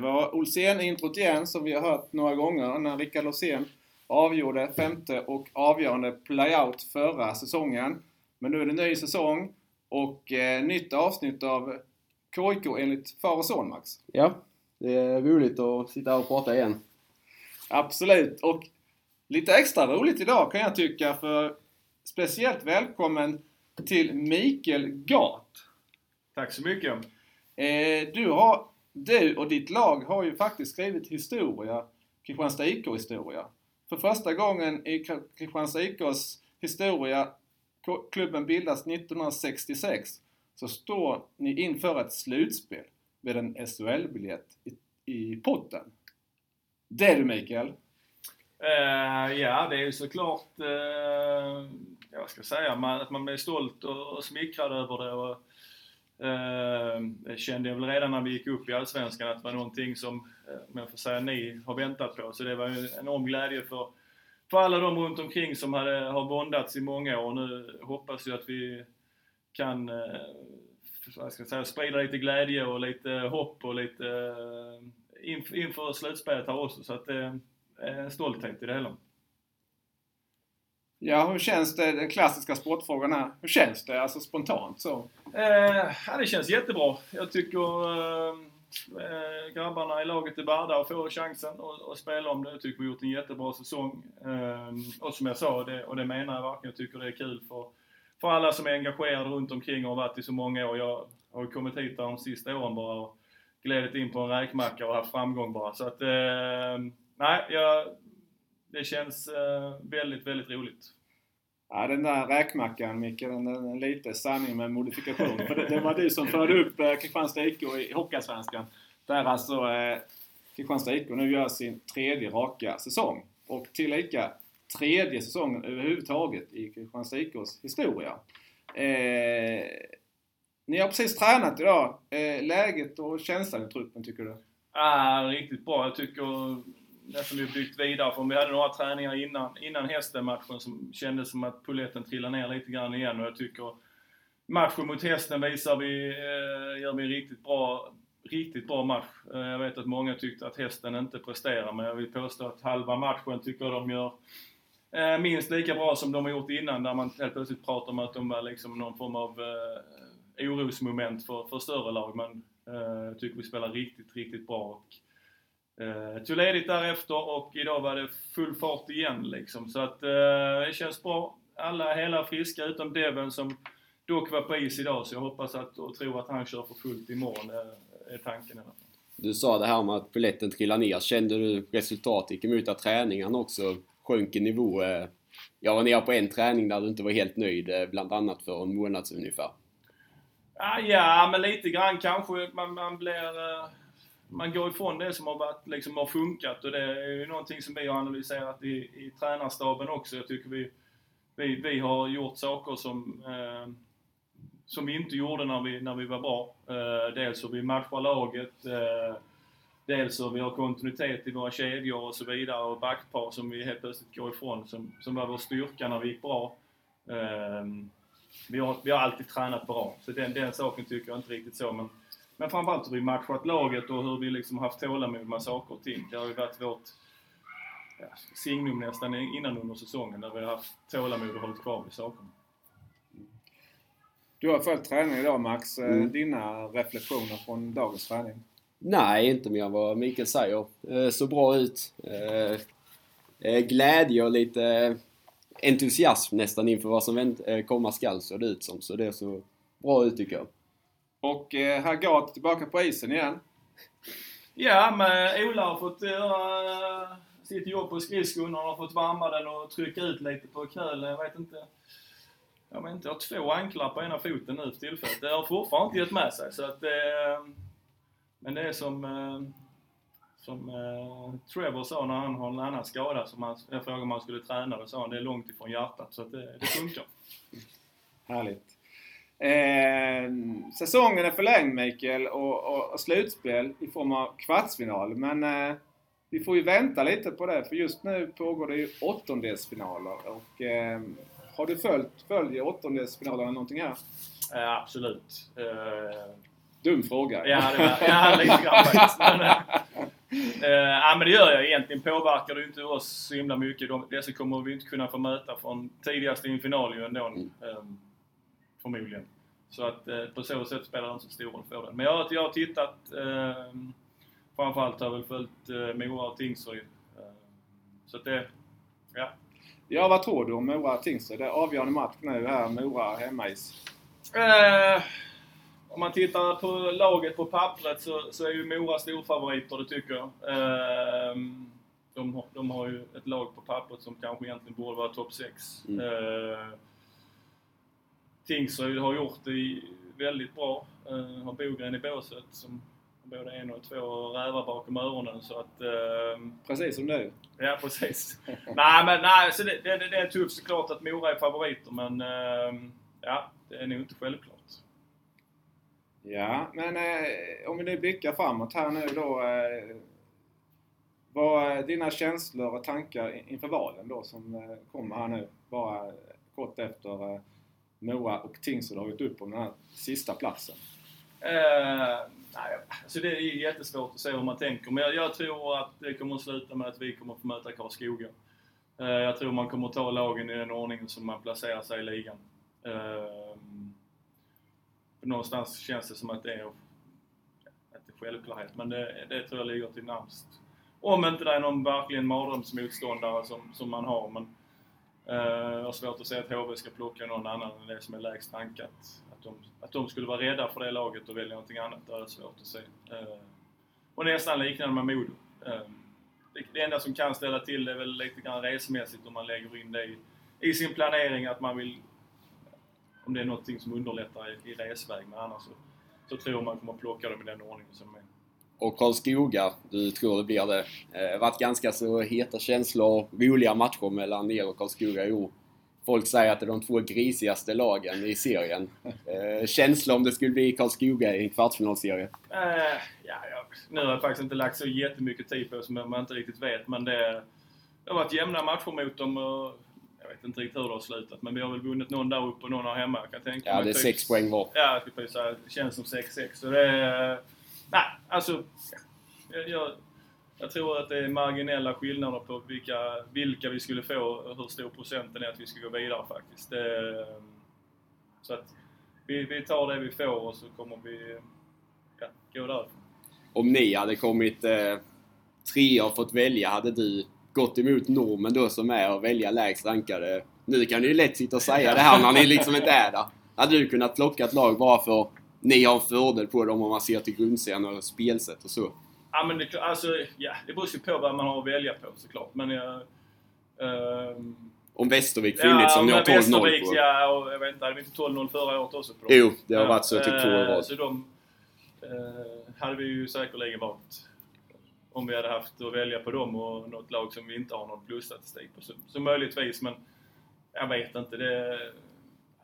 Var Olsén-introt igen som vi har hört några gånger när Rickard Olsén avgjorde femte och avgörande playout förra säsongen. Men nu är det ny säsong och eh, nytt avsnitt av KIK enligt far och son, Max. Ja, det är roligt att sitta här och prata igen. Absolut! Och lite extra roligt idag kan jag tycka för speciellt välkommen till Mikael Gat. Tack så mycket! Eh, du, har, du och ditt lag har ju faktiskt skrivit historia, Kristianstad IK-historia. För första gången i Kristianstad IKs historia, klubben bildas 1966, så står ni inför ett slutspel med en SHL-biljett i, i potten. Det du Mikael! Uh, ja, det är ju såklart, uh, jag ska säga, man, att man blir stolt och, och smickrad över det. Och, Ehm, det kände jag väl redan när vi gick upp i Allsvenskan att det var någonting som, eh, om jag får säga ni, har väntat på. Så det var en enorm glädje för, för alla de runt omkring som hade, har bondats i många år. Nu hoppas jag att vi kan eh, jag ska säga, sprida lite glädje och lite hopp och lite eh, inför slutspelet här också. Så att det är en stolthet i det hela. Ja, hur känns det? Den klassiska sportfrågan här. Hur känns det? Alltså spontant så? Eh, ja, det känns jättebra. Jag tycker eh, eh grabbarna i laget är värda att få chansen att spela om det. Jag tycker vi har gjort en jättebra säsong. Eh, och som jag sa, det, och det menar jag verkligen, jag tycker det är kul för, för alla som är engagerade runt omkring och har varit i så många år. Jag har kommit hit de sista åren bara och glidit in på en räkmacka och haft framgång bara. Så att, eh, nej, jag, det känns eh, väldigt, väldigt roligt. Ja, den där räkmackan Micke, den är lite sanning med modifikation. För det, det, var du som förde upp eh, Kristianstad IK i Hockeyallsvenskan. Där alltså eh, Kristianstad IK nu gör sin tredje raka säsong. Och tillika tredje säsongen överhuvudtaget i Kristianstad IKs historia. Eh, ni har precis tränat idag. Eh, läget och känslan i truppen tycker du? Ah, riktigt bra. Jag tycker nästan vi byggt vidare. För vi hade några träningar innan, innan Hästen-matchen som kändes som att polletten trillade ner lite grann igen. Och jag tycker matchen mot Hästen visar vi, eh, gör vi en riktigt bra, riktigt bra match. Eh, jag vet att många tyckte att Hästen inte presterar, men jag vill påstå att halva matchen tycker jag de gör eh, minst lika bra som de har gjort innan, där man helt plötsligt pratar om att de var liksom någon form av eh, orosmoment för, för större lag men eh, jag tycker vi spelar riktigt, riktigt bra. Och, eh, tog ledigt därefter och idag var det full fart igen liksom. Så att eh, det känns bra. Alla hela friska utom Devon som dock var på is idag så jag hoppas att, och tror att han kör för fullt imorgon. är tanken i alla fall. Du sa det här med att polletten trillar ner. Kände du resultat gick emot att träningarna också sjönk i nivå? Eh, jag var nere på en träning där du inte var helt nöjd, eh, bland annat för en månad sedan ungefär. Ah, ja, men lite grann kanske man, man blir... Man går ifrån det som har, varit, liksom, har funkat och det är ju någonting som vi har analyserat i, i tränarstaben också. Jag tycker vi, vi, vi har gjort saker som, eh, som vi inte gjorde när vi, när vi var bra. Eh, dels hur vi matchar laget, eh, dels hur vi har kontinuitet i våra kedjor och så vidare och backpar som vi helt plötsligt går ifrån som, som var vår styrka när vi gick bra eh, vi har, vi har alltid tränat bra. Så den, den saken tycker jag inte riktigt så. Men, men framförallt hur vi matchat laget och hur vi liksom haft tålamod med saker och ting. Det har ju varit vårt ja, signum nästan innan under säsongen, där vi har haft tålamod och hållit kvar vid sakerna. Du har följt träningen idag Max. Eh, mm. Dina reflektioner från dagens träning? Nej, inte mer än vad Mikael säger. Eh, så bra ut. Eh, glädje och lite entusiasm nästan inför vad som komma skall såg det ut som. Så det såg bra ut tycker jag. Och eh, Hagat tillbaka på isen igen. Ja, men Ola har fått göra uh, sitt jobb på skridskon. Han har fått värma den och trycka ut lite på knölen. Jag vet inte. Jag vet inte, jag har två anklar på ena foten nu för tillfället. Det har fortfarande inte gett med sig. Så att, uh, men det är som... Uh, som eh, Trevor sa när han har en annan skada som han, jag frågade om han skulle träna, då sa han det är långt ifrån hjärtat så att det, det funkar. Härligt. Eh, säsongen är förlängd Mikael och, och, och, slutspel i form av kvartsfinal men eh, vi får ju vänta lite på det för just nu pågår det ju åttondelsfinaler och eh, har du följt, följer åttondelsfinalerna någonting här? Eh, absolut. Eh, Dum fråga. Ja, det var, ja lite grann faktiskt. Men, äh, ja, men det gör jag. Egentligen påverkar det inte oss så himla mycket. De, dessa kommer vi inte kunna få möta från tidigast i en final ju ändå. Mm. Um, förmodligen. Så att eh, på så sätt spelar det inte så stor roll för den. Men jag, jag har tittat, eh, framförallt har jag väl följt eh, Mora och Tingsryd. Eh, så att det, ja. Ja, vad tror du om Mora och Tingsryd? Det är avgörande match nu här, Mora hemmais. Eh, om man tittar på laget på pappret så, så är ju Mora storfavoriter, det tycker jag. Eh, de, de har ju ett lag på pappret som kanske egentligen borde vara topp 6. Mm. Eh, Tingsryd har gjort det väldigt bra. Uh, har Bogren i båset som både en och två rävar bakom öronen så att... Uh, precis som du. Ja, precis. nej, men nej, så det, det, det är tufft såklart att Mora är favoriter men uh, ja, det är nog inte självklart. Ja, men eh, om vi nu blickar framåt här nu då. Eh, vad är dina känslor och tankar inför valen då som eh, kommer här nu bara kort efter eh, Moa och Tingsryd har gått upp om den här sista platsen? Uh, nej, alltså det är jättesvårt att se hur man tänker, men jag, jag, tror att det kommer att sluta med att vi kommer att få möta Karlskoga. Uh, jag tror man kommer att ta lagen i den ordningen som man placerar sig i ligan. Uh, någonstans känns det som att det är, inte självklarhet, men det, det tror jag ligger till närmst. Om inte det är någon verkligen mardrömsmotståndare som, som man har, men Uh, Eh, jag har svårt att se att HV ska plocka någon annan än det som är lägst rankat. Att de, att de skulle vara rädda för det laget och välja någonting annat, det är svårt att se. Eh, och nästan liknande med Modo. Ehm, det, enda som kan ställa till det är väl lite grann resmässigt om man lägger in det i, i sin planering att man vill... Om det är någonting som underlättar i, i resväg, men annars så, så tror jag man kommer plocka dem i den ordningen som är och Karlskoga, du tror det blir det. Det eh, varit ganska så heta känslor roliga matcher mellan er och Karlskoga i år. Folk säger att det är de två grisigaste lagen i serien. Eh, känsla om det skulle bli Karlskoga i en kvartsfinalserie? Uh, ja, ja, nu har jag faktiskt inte lagt så jättemycket tid på det som man inte riktigt vet, men det, det har varit jämna matcher mot dem. Och jag vet inte riktigt hur det har slutat, men vi har väl vunnit någon där uppe och någon här hemma. Jag kan tänka ja, det är typ, sex poäng var. Ja, det känns som 6-6. Så det är, Nej, alltså... Jag, jag, jag, tror att det är marginella skillnader på vilka, vilka vi skulle få och hur stor procenten är att vi ska gå vidare faktiskt. Det, eh, så att vi, vi tar det vi får och så kommer vi ja, gå därifrån. Om ni hade kommit eh, trea och fått välja, hade du gått emot normen då som är att välja lägst rankade? Nu kan ni ju lätt sitta och säga det här när ni liksom inte är där. Hade du kunnat plocka ett lag bara för ni har fördel på dem om man ser till grundserien och spelsätt och så. Ja, men det, alltså, ja, det beror ju på vad man har att välja på såklart. Men jag... Uh, om Västervik funnits ja, som ni har 12-0 på? Ja, och jag vet inte, hade vi inte 12-0 förra året också? På dem? Jo, det har ja, varit så typ två år rad. Så de uh, hade vi ju säkerligen valt. Om vi hade haft att välja på dem och något lag som vi inte har någon plusstatistik på. Så, så möjligtvis, men jag vet inte. Det,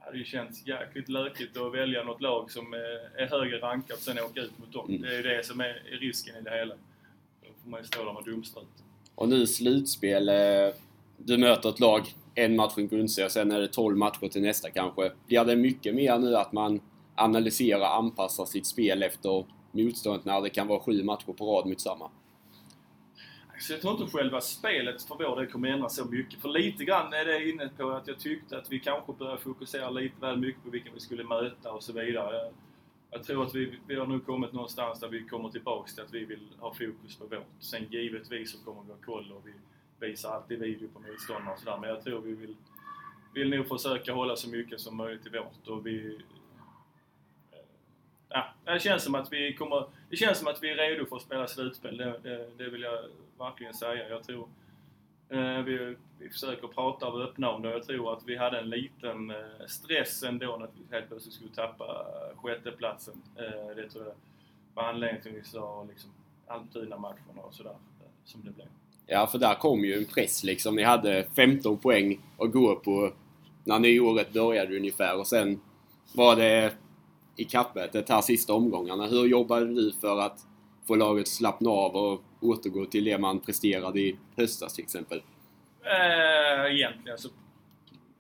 hade ju känts jäkligt lökigt att välja något lag som är högre rankat och sen åka ut mot dem. Mm. Det är ju det som är risken i det hela. Då får man ju stå där med dumstrut. Och nu slutspel. Eh, du möter ett lag, en match i en grundserie, sen är det 12 matcher till nästa kanske. Blir det mycket mer nu att man analyserar, anpassar sitt spel efter motståndet när det kan vara sju matcher på rad mot samma? Så jag tror inte själva spelet för vår del kommer ändras så mycket. För lite grann är det inne på att jag tyckte att vi kanske började fokusera lite väl mycket på vilka vi skulle möta och så vidare. Jag, jag tror att vi, vi har nu kommit någonstans där vi kommer tillbaks till att vi vill ha fokus på vårt. Sen givetvis så kommer vi ha koll och vi visar alltid video på motståndare och sådär. Men jag tror vi vill, vill nog försöka hålla så mycket som möjligt i vårt. Och vi, ja, det känns som att vi kommer... Det känns som att vi är redo för att spela slutspel. Det, det, det vill jag verkligen säga. Jag tror... Eh, vi, vi försöker prata och öppna om det jag tror att vi hade en liten eh, stress ändå när vi helt plötsligt skulle tappa eh, sjätteplatsen. Eh, det tror jag var anledningen till att vi sa liksom antydna matcherna och sådär eh, som det blev. Ja, för där kom ju en press liksom. Ni hade 15 poäng att gå på när nyåret började ungefär och sen var det i kappet här sista omgångarna. Hur jobbade du för att få laget att slappna av och återgå till det man presterade i höstas till exempel? Äh, egentligen så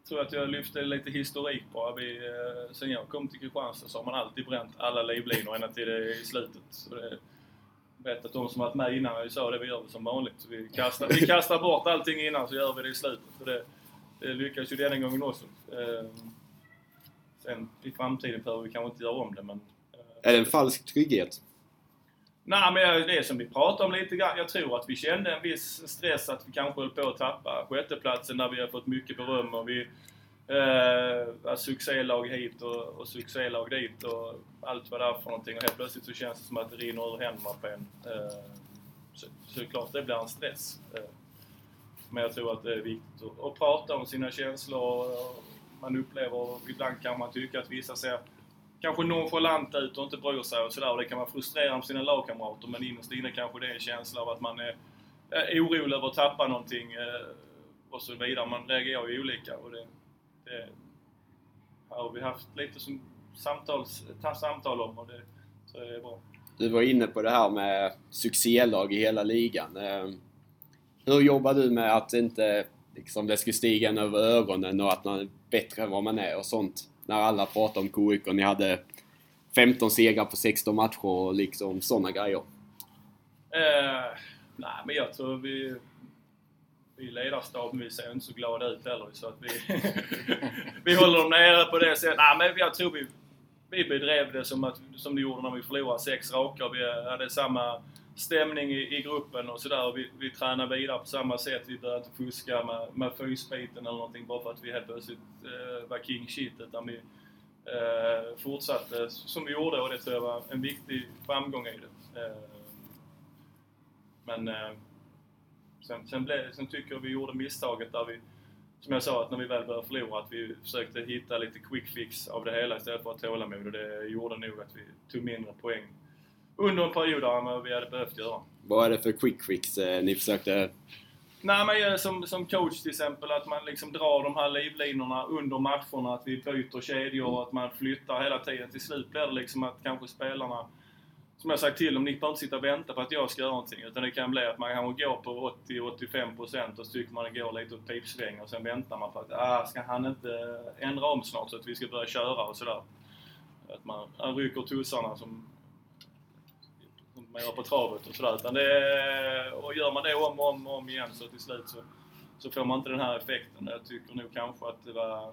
tror att jag lyfte lite historik bara. Vi, eh, sen jag kom till Kristianstad så har man alltid bränt alla livlinor ända till det i slutet. Så det, vet att de som varit med innan vi sa det, vi gör det som vanligt. Så vi, kastar, vi kastar bort allting innan så gör vi det i slutet. Så det, det lyckas ju denna gången också. Eh, sen i framtiden behöver vi kanske inte göra om det men... Eh, Är det en falsk trygghet? Nej men det är som vi pratade om lite grann. Jag tror att vi kände en viss stress att vi kanske höll på att tappa sjätteplatsen när vi har fått mycket beröm och vi eh, succélag hit och, och succélag dit och allt vad det är för någonting och helt plötsligt så känns det som att det rinner ur händerna på en. Eh, så, så det är klart det blir en stress. Eh, men jag tror att det är viktigt att, att prata om sina känslor. och Man upplever, ibland kan man tycka att vissa ser kanske nonchalanta ut och inte bryr sig och sådär. Och det kan vara frustrerande för sina lagkamrater men innerst inne kanske det är en känsla av att man är, orolig över att tappa någonting eh, och så vidare. Man reagerar ju olika och det, det här har vi haft lite som samtals, ta samtal om och det tror jag är bra. Du var inne på det här med succélag i hela ligan. Ehm, hur jobbar du med att inte liksom, det ska stiga en över ögonen och att man är bättre än vad man är och sånt? När alla pratar om KIK och ni hade 15 segrar på 16 matcher och liksom sådana grejer. Uh, nej, men jag tror vi... Vi i ledarstaben, vi ser inte så glada ut heller. Så att vi, vi håller dem nere på det sättet. Nej, men jag tror vi, vi bedrev det som, att, som det gjorde när vi förlorade sex raka. Vi hade samma stämning i, i gruppen och sådär. Vi, vi tränade vidare på samma sätt. Vi började inte fuska med, med fysbiten eller någonting bara för att vi helt plötsligt eh, var king shit. Utan vi eh, fortsatte som vi gjorde och det tror jag var en viktig framgång i det. Eh, men eh, sen, sen, ble, sen tycker jag vi gjorde misstaget där vi, som jag sa, att när vi väl började förlora, att vi försökte hitta lite quick fix av det hela istället för att ha tålamod och det gjorde nog att vi tog mindre poäng under en period vad vi hade behövt göra. Vad är det för quick fix eh, ni försökte... Nej, men jag, som, som coach till exempel, att man liksom drar de här livlinorna under matcherna, att vi byter kedjor och att man flyttar hela tiden. Till slut blir det liksom att kanske spelarna, som jag sagt till dem, ni behöver inte sitta och vänta på att jag ska göra någonting. Utan det kan bli att man kanske går på 80-85% och så tycker man det går lite åt pipsväng och sen väntar man på att ah, ska han inte ändra om snart så att vi ska börja köra och sådär. Att man, man rycker tussarna som man gör på travet och sådär. Utan det och gör man det om och om, och om igen så till slut så, så får man inte den här effekten. Jag tycker nog kanske att det var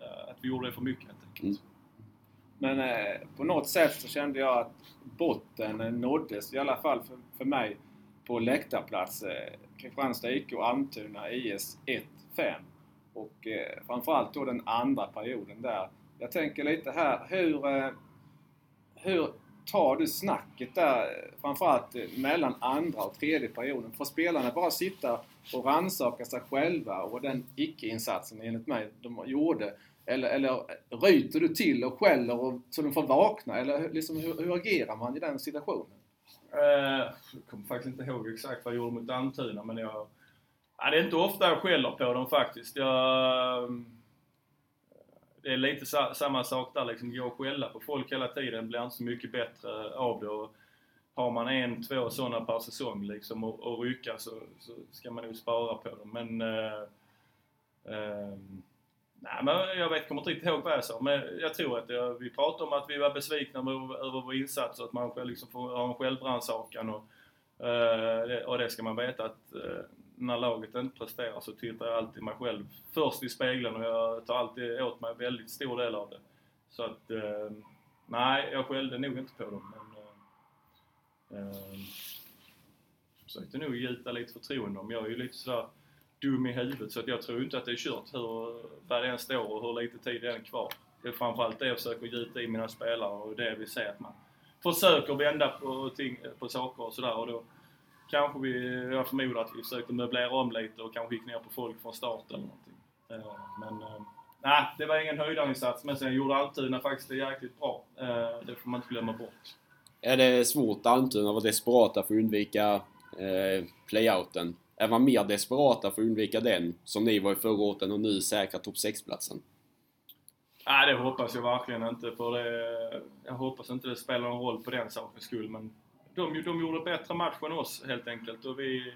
eh, att vi gjorde det för mycket helt enkelt. Mm. Men eh, på något sätt så kände jag att botten nåddes, i alla fall för, för mig, på läktarplats. Eh, Kristianstad IK och Almtuna IS 1-5. Och eh, framförallt då den andra perioden där. Jag tänker lite här, hur, eh, hur tar du snacket där, framförallt eh, mellan andra och tredje perioden? Får spelarna bara sitta och rannsaka sig själva och den icke-insatsen enligt mig de gjorde? Eller, eller ryter du till och skäller och, så de får vakna? Eller hur- liksom, hur, hur agerar man i den situationen? Eh, jag kommer faktiskt inte ihåg exakt vad jag gjorde mot Almtuna men jag... Ja, det är inte ofta jag skäller på dem faktiskt. Jag, ehm, det är lite sa, samma sak där liksom. Gå och skälla på folk hela tiden blir inte så mycket bättre av det. Och har man en, två sådana per säsong liksom och, och rycka så, så ska man nog spara på dem. Men... Eh, eh, nej, men jag vet, kommer inte riktigt ihåg vad jag sa. Men jag tror att jag, vi pratade om att vi var besvikna över, över vår insats och att man själv liksom får ha en självrannsakan. Och, eh, det- och det ska man veta att eh, när laget inte presterar så tittar jag alltid mig själv först i spegeln och jag tar alltid åt mig väldigt stor del av det. Så att, eh, nej, jag skällde nog inte på dem. Men, eh, eh, försökte nog gjuta lite förtroende om. Jag är ju lite sådär dum i huvudet så att jag tror inte att det är kört hur, vad det än står och hur lite tid det är kvar. Det är framförallt det jag försöker gjuta i mina spelare och det vi ser att man försöker vända på, ting, på saker och sådär och då kanske vi, jag förmodar att vi försökte möblera om lite och kanske gick ner på folk från start eller någonting. Eh, Men eh, nej, det var ingen höjdarinsats men sen gjorde Almtuna faktiskt det jäkligt bra. Eh, Det får man inte glömma bort. Är det svårt Almtuna att vara desperata för att undvika playouten? Är man mer desperata för att undvika den, som ni var i förra året, och nu säkra topp 6-platsen? Nej, det hoppas jag verkligen inte. För det, jag hoppas inte det spelar någon roll på den sakens skull. Men de, de gjorde bättre match än oss helt enkelt. Och vi,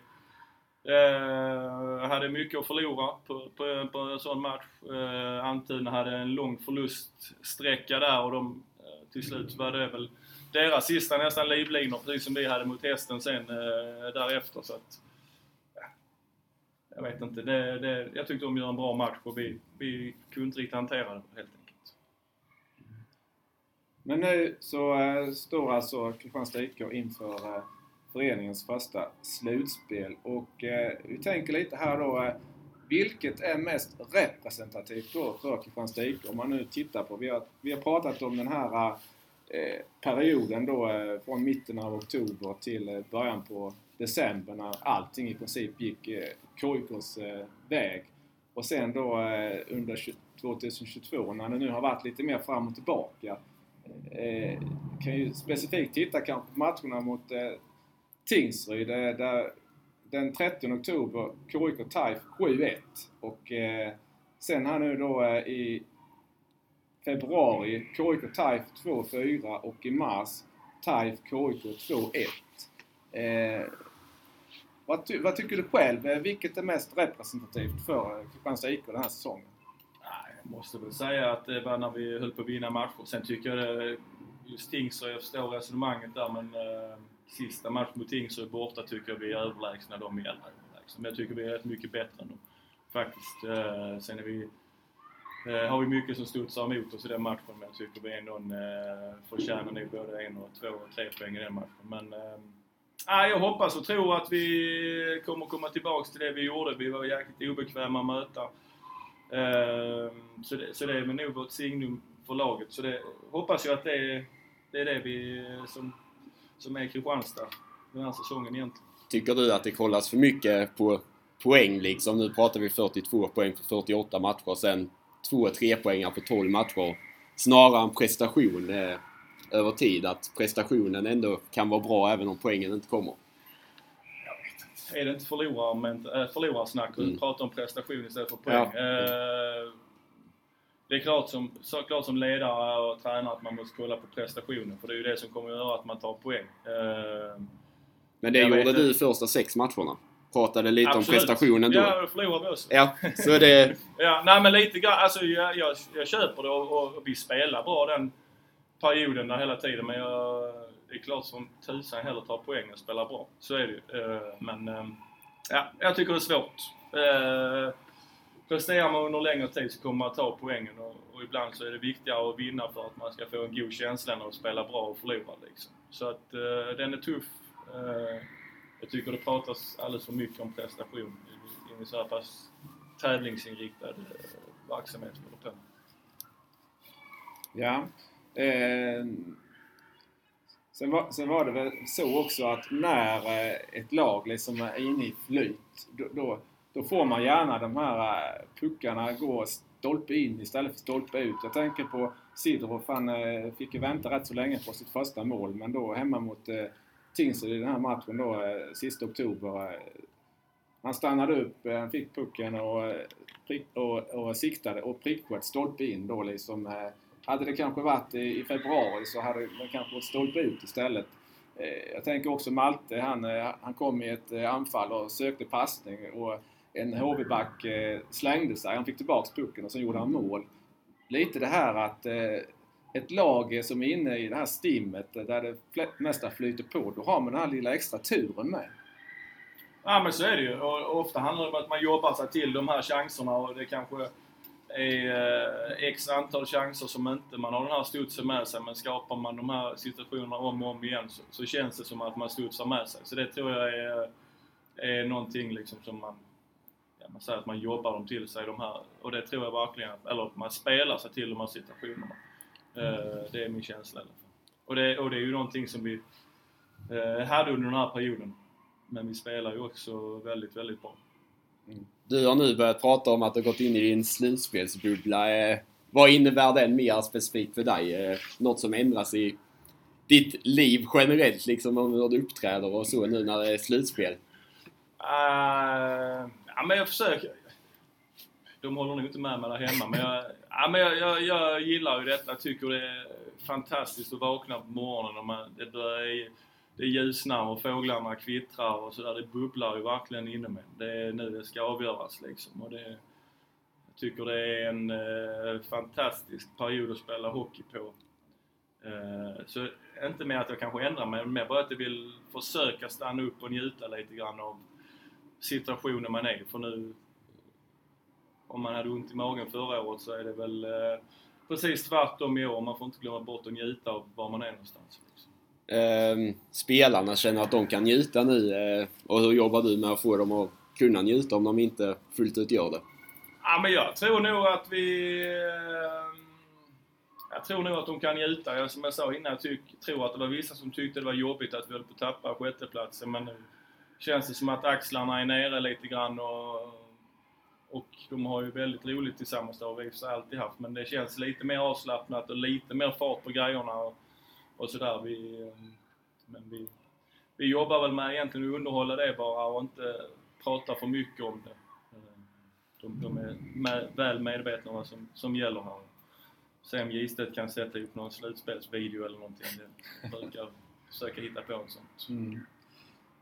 Eh, hade mycket att förlora på, på, på en sån match. Eh, Antuna hade en lång förluststräcka där och de, eh, till slut var det väl deras sista nästan livlinor, precis som vi hade mot hästen sen eh, därefter. Så att, ja, jag vet inte. Det, det, jag tyckte de gör en bra match och vi, vi kunde inte riktigt hantera det helt enkelt. Men nu så eh, står alltså Kristianstad IK inför eh, föreningens första slutspel. Och eh, vi tänker lite här då. vilket är mest representativt då för Kristianstad IK? Om man nu tittar på, vi har, vi har pratat om den här Eh, perioden då eh, från mitten av oktober till eh, början på december när allting i princip gick KIKs väg. Och sen då under 2022 när det nu har varit lite mer fram och tillbaka. Eh, kan ju specifikt titta kanske på matcherna mot eh, Tingsryd där den 30 oktober KIK TAIF 7-1 och eh, sen här nu då i februari KIK TAIF 2-4 och i mars TAIF KIK 2-1. Eh, vad, ty vad, tycker du själv? Vilket är mest representativt för Kristianstad IK den här säsongen? Måste väl säga att det var när vi höll på att vinna matcher. Sen tycker jag det, just Tingsryd, jag förstår resonemanget där men eh, sista matchen mot Tingsryd borta tycker jag vi är överlägsna dem i överlägsna. Men jag tycker vi är rätt mycket bättre än dem. Faktiskt. Eh, sen är vi Eh, har vi mycket som studsar emot oss i den matchen men jag tycker vi ändå eh, förtjänar nog både en och två och tre poäng i den matchen. Men eh, ah, jag hoppas och tror att vi kommer komma tillbaks till det vi gjorde. Vi var jäkligt obekväma att möta. Ehm, så, det, så det är nog vårt signum för laget. Så det hoppas jag att det är det, är det vi, som, som är Kristianstad den här säsongen egentligen. Tycker du att det kollas för mycket på poäng liksom? Nu pratar vi 42 poäng för 48 matcher sen två trepoängar på 12 matcher. Snarare en prestation eh, över tid. Att prestationen ändå kan vara bra även om poängen inte kommer. Är det inte förlorar, men, äh, förlorarsnack och mm. pratar om prestation istället för poäng? Ja. Eh, det är klart som, klart som ledare och tränare att man måste kolla på prestationen för det är ju det som kommer att göra att man tar poäng. Eh, men det gjorde du första sex matcherna? pratade lite Absolut. om prestationen då. Ja, då förlorade vi också. Ja, så det... ja, nej men lite grann. Alltså jag, jag, jag köper det och, och, vi spelar bra den perioden där hela tiden. Men jag, det är klart som tusan hellre tar poäng och spelar bra. Så är det ju. Eh, men ehm, ja, jag tycker det är svårt. Eh, presterar man under längre tid så kommer man ta poängen och, och, ibland så är det viktigare att vinna för att man ska få en god känsla än att spela bra och förlora liksom. Så att eh, den är tuff. Jag tycker det pratas alldeles för mycket om prestation i en så här pass tävlingsinriktad verksamhet på. Ja. Eh, sen, var, sen var det väl så också att när eh, ett lag liksom är inne i flyt då, då, då får man gärna de här eh, puckarna gå stolpe in istället för stolpe ut. Jag tänker på Sidorov, han eh, fick ju vänta rätt så länge på sitt första mål men då hemma mot Tingsryd i den här matchen då, eh, sista oktober. Eh, han stannade upp, eh, han fick pucken och, prick, och, och siktade och prickade stolpe in då liksom. Hade det kanske varit i, februari så hade det kanske varit stolpe ut istället. Eh, jag tänker också Malte, han, eh, han kom i ett eh, anfall och sökte passning och en HV-back slängde sig. Han fick tillbaks pucken och sen gjorde han mål. Lite det här att ett lag som är inne i det här stimmet där det mesta flyter på, då har man den här lilla extra turen med. Ja men så är det ju. Och ofta handlar det om att man jobbar sig till de här chanserna och det kanske är eh, x antal chanser som inte man har den här studsen med sig. Men skapar man de här situationerna om och om igen så, så känns det som att man studsar med sig. Så det tror jag är, är någonting liksom som man ja, man säger att man jobbar dem till sig de här och det tror jag verkligen, eller att man spelar sig till de här situationerna. Eh, det är min känsla i alla fall. Och det, och det är ju någonting som vi eh, hade under den här perioden. Men vi spelar ju också väldigt, väldigt bra. Mm. Du har nu börjat prata om att du har gått in i din slutspelsbubbla. Eh, vad innebär den mer specifikt för dig? Eh, något som ändras i ditt liv generellt, liksom om hur du uppträder och så nu när det är slutspel? Uh, ja, men jag försöker de håller nog inte med mig där hemma. Men jag, ja, men jag, jag, jag gillar ju detta. Jag tycker det är fantastiskt att vakna på morgonen och man, det börjar det ljusnar och fåglarna kvittrar och sådär. Det bubblar ju verkligen inom en. Det är nu det ska avgöras liksom. Och det, jag tycker det är en eh, fantastisk period att spela hockey på. Eh, så inte med att jag kanske ändrar mig, men mer bara att jag vill försöka stanna upp och njuta lite grann av situationen man är i. För nu, om man hade ont i magen förra året så är det väl eh, precis tvärtom i år. Man får inte glömma bort att njuta av var man är någonstans. Liksom. Eh, spelarna känner att de kan njuta nu eh, och hur jobbar du med att få dem att kunna njuta om de inte fullt ut gör det? Ja, men jag tror nog att vi... Eh, jag tror nog att de kan njuta. Som jag sa innan, jag tyck, tror att det var vissa som tyckte det var jobbigt att vi höll på att tappa sjätteplatsen. Men nu känns det som att axlarna är nere lite grann och, och de har ju väldigt roligt tillsammans. Det har vi för alltid haft. Men det känns lite mer avslappnat och lite mer fart på grejerna och, och sådär. Vi, ehm, men vi, vi jobbar väl med egentligen att underhålla det bara och inte prata för mycket om det. Ehm, de, de är med, väl medvetna om vad som, som gäller här. Se om Gistet kan sätta upp någon slutspelsvideo eller någonting. Det brukar försöka hitta på något sånt. Mm.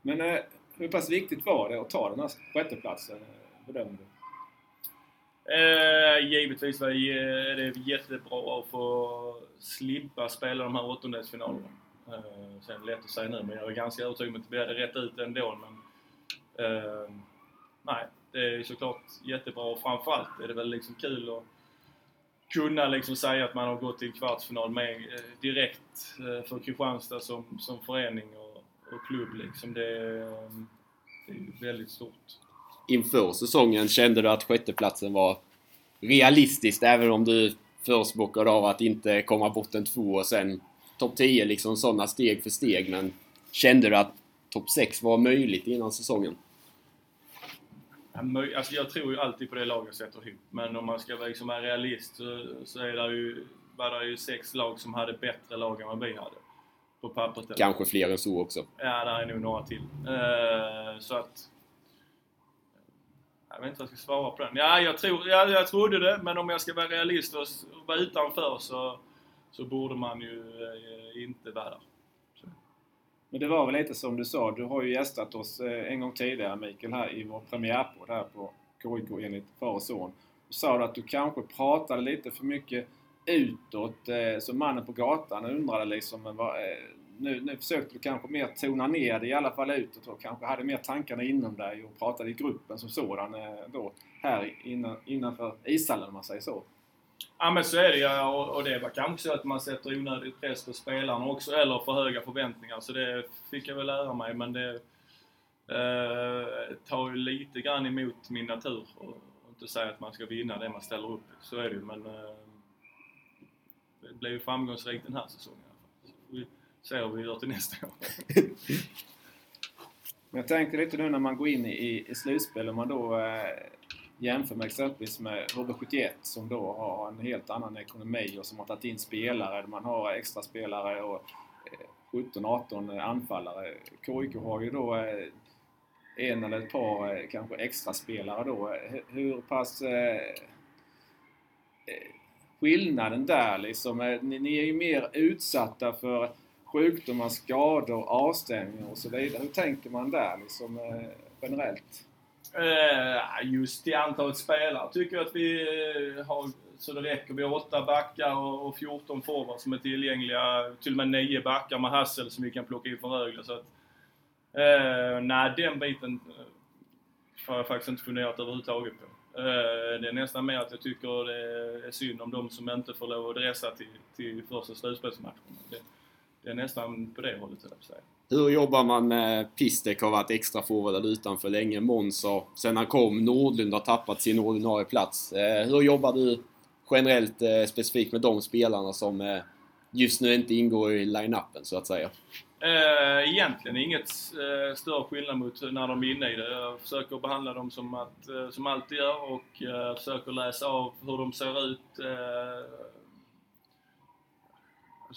Men eh, hur pass viktigt var det att ta den här sjätteplatsen, eh, bedömer du? Eh, givetvis var det, det jättebra att få slippa spela de här åttondelsfinalerna. Eh, sen lätt att säga nu, men jag är ganska övertygad om att vi hade rätt ut ändå. Men, eh, nej, det är såklart jättebra och framförallt är det väl liksom kul att kunna liksom säga att man har gått till en kvartsfinal med, eh, direkt eh, för Kristianstad som, som förening och, och klubb. Liksom. Det, eh, det är väldigt stort. Inför säsongen kände du att sjätteplatsen var realistiskt även om du förespråkade av att inte komma botten två och sen topp 10 liksom sådana steg för steg men kände du att topp 6 var möjligt innan säsongen? Alltså jag tror ju alltid på det laget jag sätter ihop. Men om man ska vara liksom en realist så, så är det ju, var det ju sex lag som hade bättre lag än vad vi hade. På pappret. Kanske fler än så också. Ja, det är nog några till. Uh, så att... Jag vet inte vad jag ska svara på den. Ja, jag, tror, ja, jag trodde det, men om jag ska vara realist och vara utanför så, så borde man ju eh, inte vara där. Men det var väl lite som du sa, du har ju gästat oss eh, en gång tidigare Mikael här i vår premiärpodd här på KIK enligt far och son. Du sa att du kanske pratade lite för mycket utåt, eh, så mannen på gatan undrade liksom vad, eh, nu, nu försökte du kanske mer tona ner det i alla fall utåt och kanske hade mer tankarna inom dig och pratade i gruppen som sådan eh, då här innan, innanför ishallen om man säger så. Ja men så är det ju och, och det var kanske så att man sätter onödig press på spelarna också, eller för höga förväntningar. Så det fick jag väl lära mig, men det eh, tar ju lite grann emot min natur. Och, och inte säga att man ska vinna det man ställer upp Så är det ju, men eh, det blev ju framgångsrikt den här säsongen i alla fall. Så vi hur vi gör till nästa år. Men jag tänker lite nu när man går in i, i slutspel, om man då eh, jämför med exempelvis med HV71 som då har en helt annan ekonomi och som har tagit in spelare. Man har extra spelare och eh, 17-18 anfallare. KIK har ju då eh, en eller ett par eh, kanske extra spelare då. Hur pass eh, eh, skillnaden där liksom? Ni är ju mer utsatta för sjukdomar, skador, avstängningar och så vidare. Hur tänker man där liksom eh, generellt? Eh, just i antalet spelare tycker jag att vi eh, har så det räcker. Vi har åtta backar och 14 forwards som är tillgängliga. Till och med nio backar med Hassel som vi kan plocka in från Rögle. Så att, eh, nej, den biten har jag faktiskt inte funderat överhuvudtaget på. Eh, det är nästan mer att jag tycker det är synd om de som inte får lov att dressa till, till första slutspelsmatchen. Det, är nästan på det hållet, jag säga. Hur jobbar man med Pistek har varit extra forward utanför länge. Har, sen han kom, Nordlund har tappat sin ordinarie plats. Eh, hur jobbar du generellt eh, specifikt med de spelarna som eh, just nu inte ingår i line-upen så att säga? Egentligen inget större skillnad mot när de är inne i det. Jag försöker behandla dem som, att, som alltid gör och försöker läsa av hur de ser ut.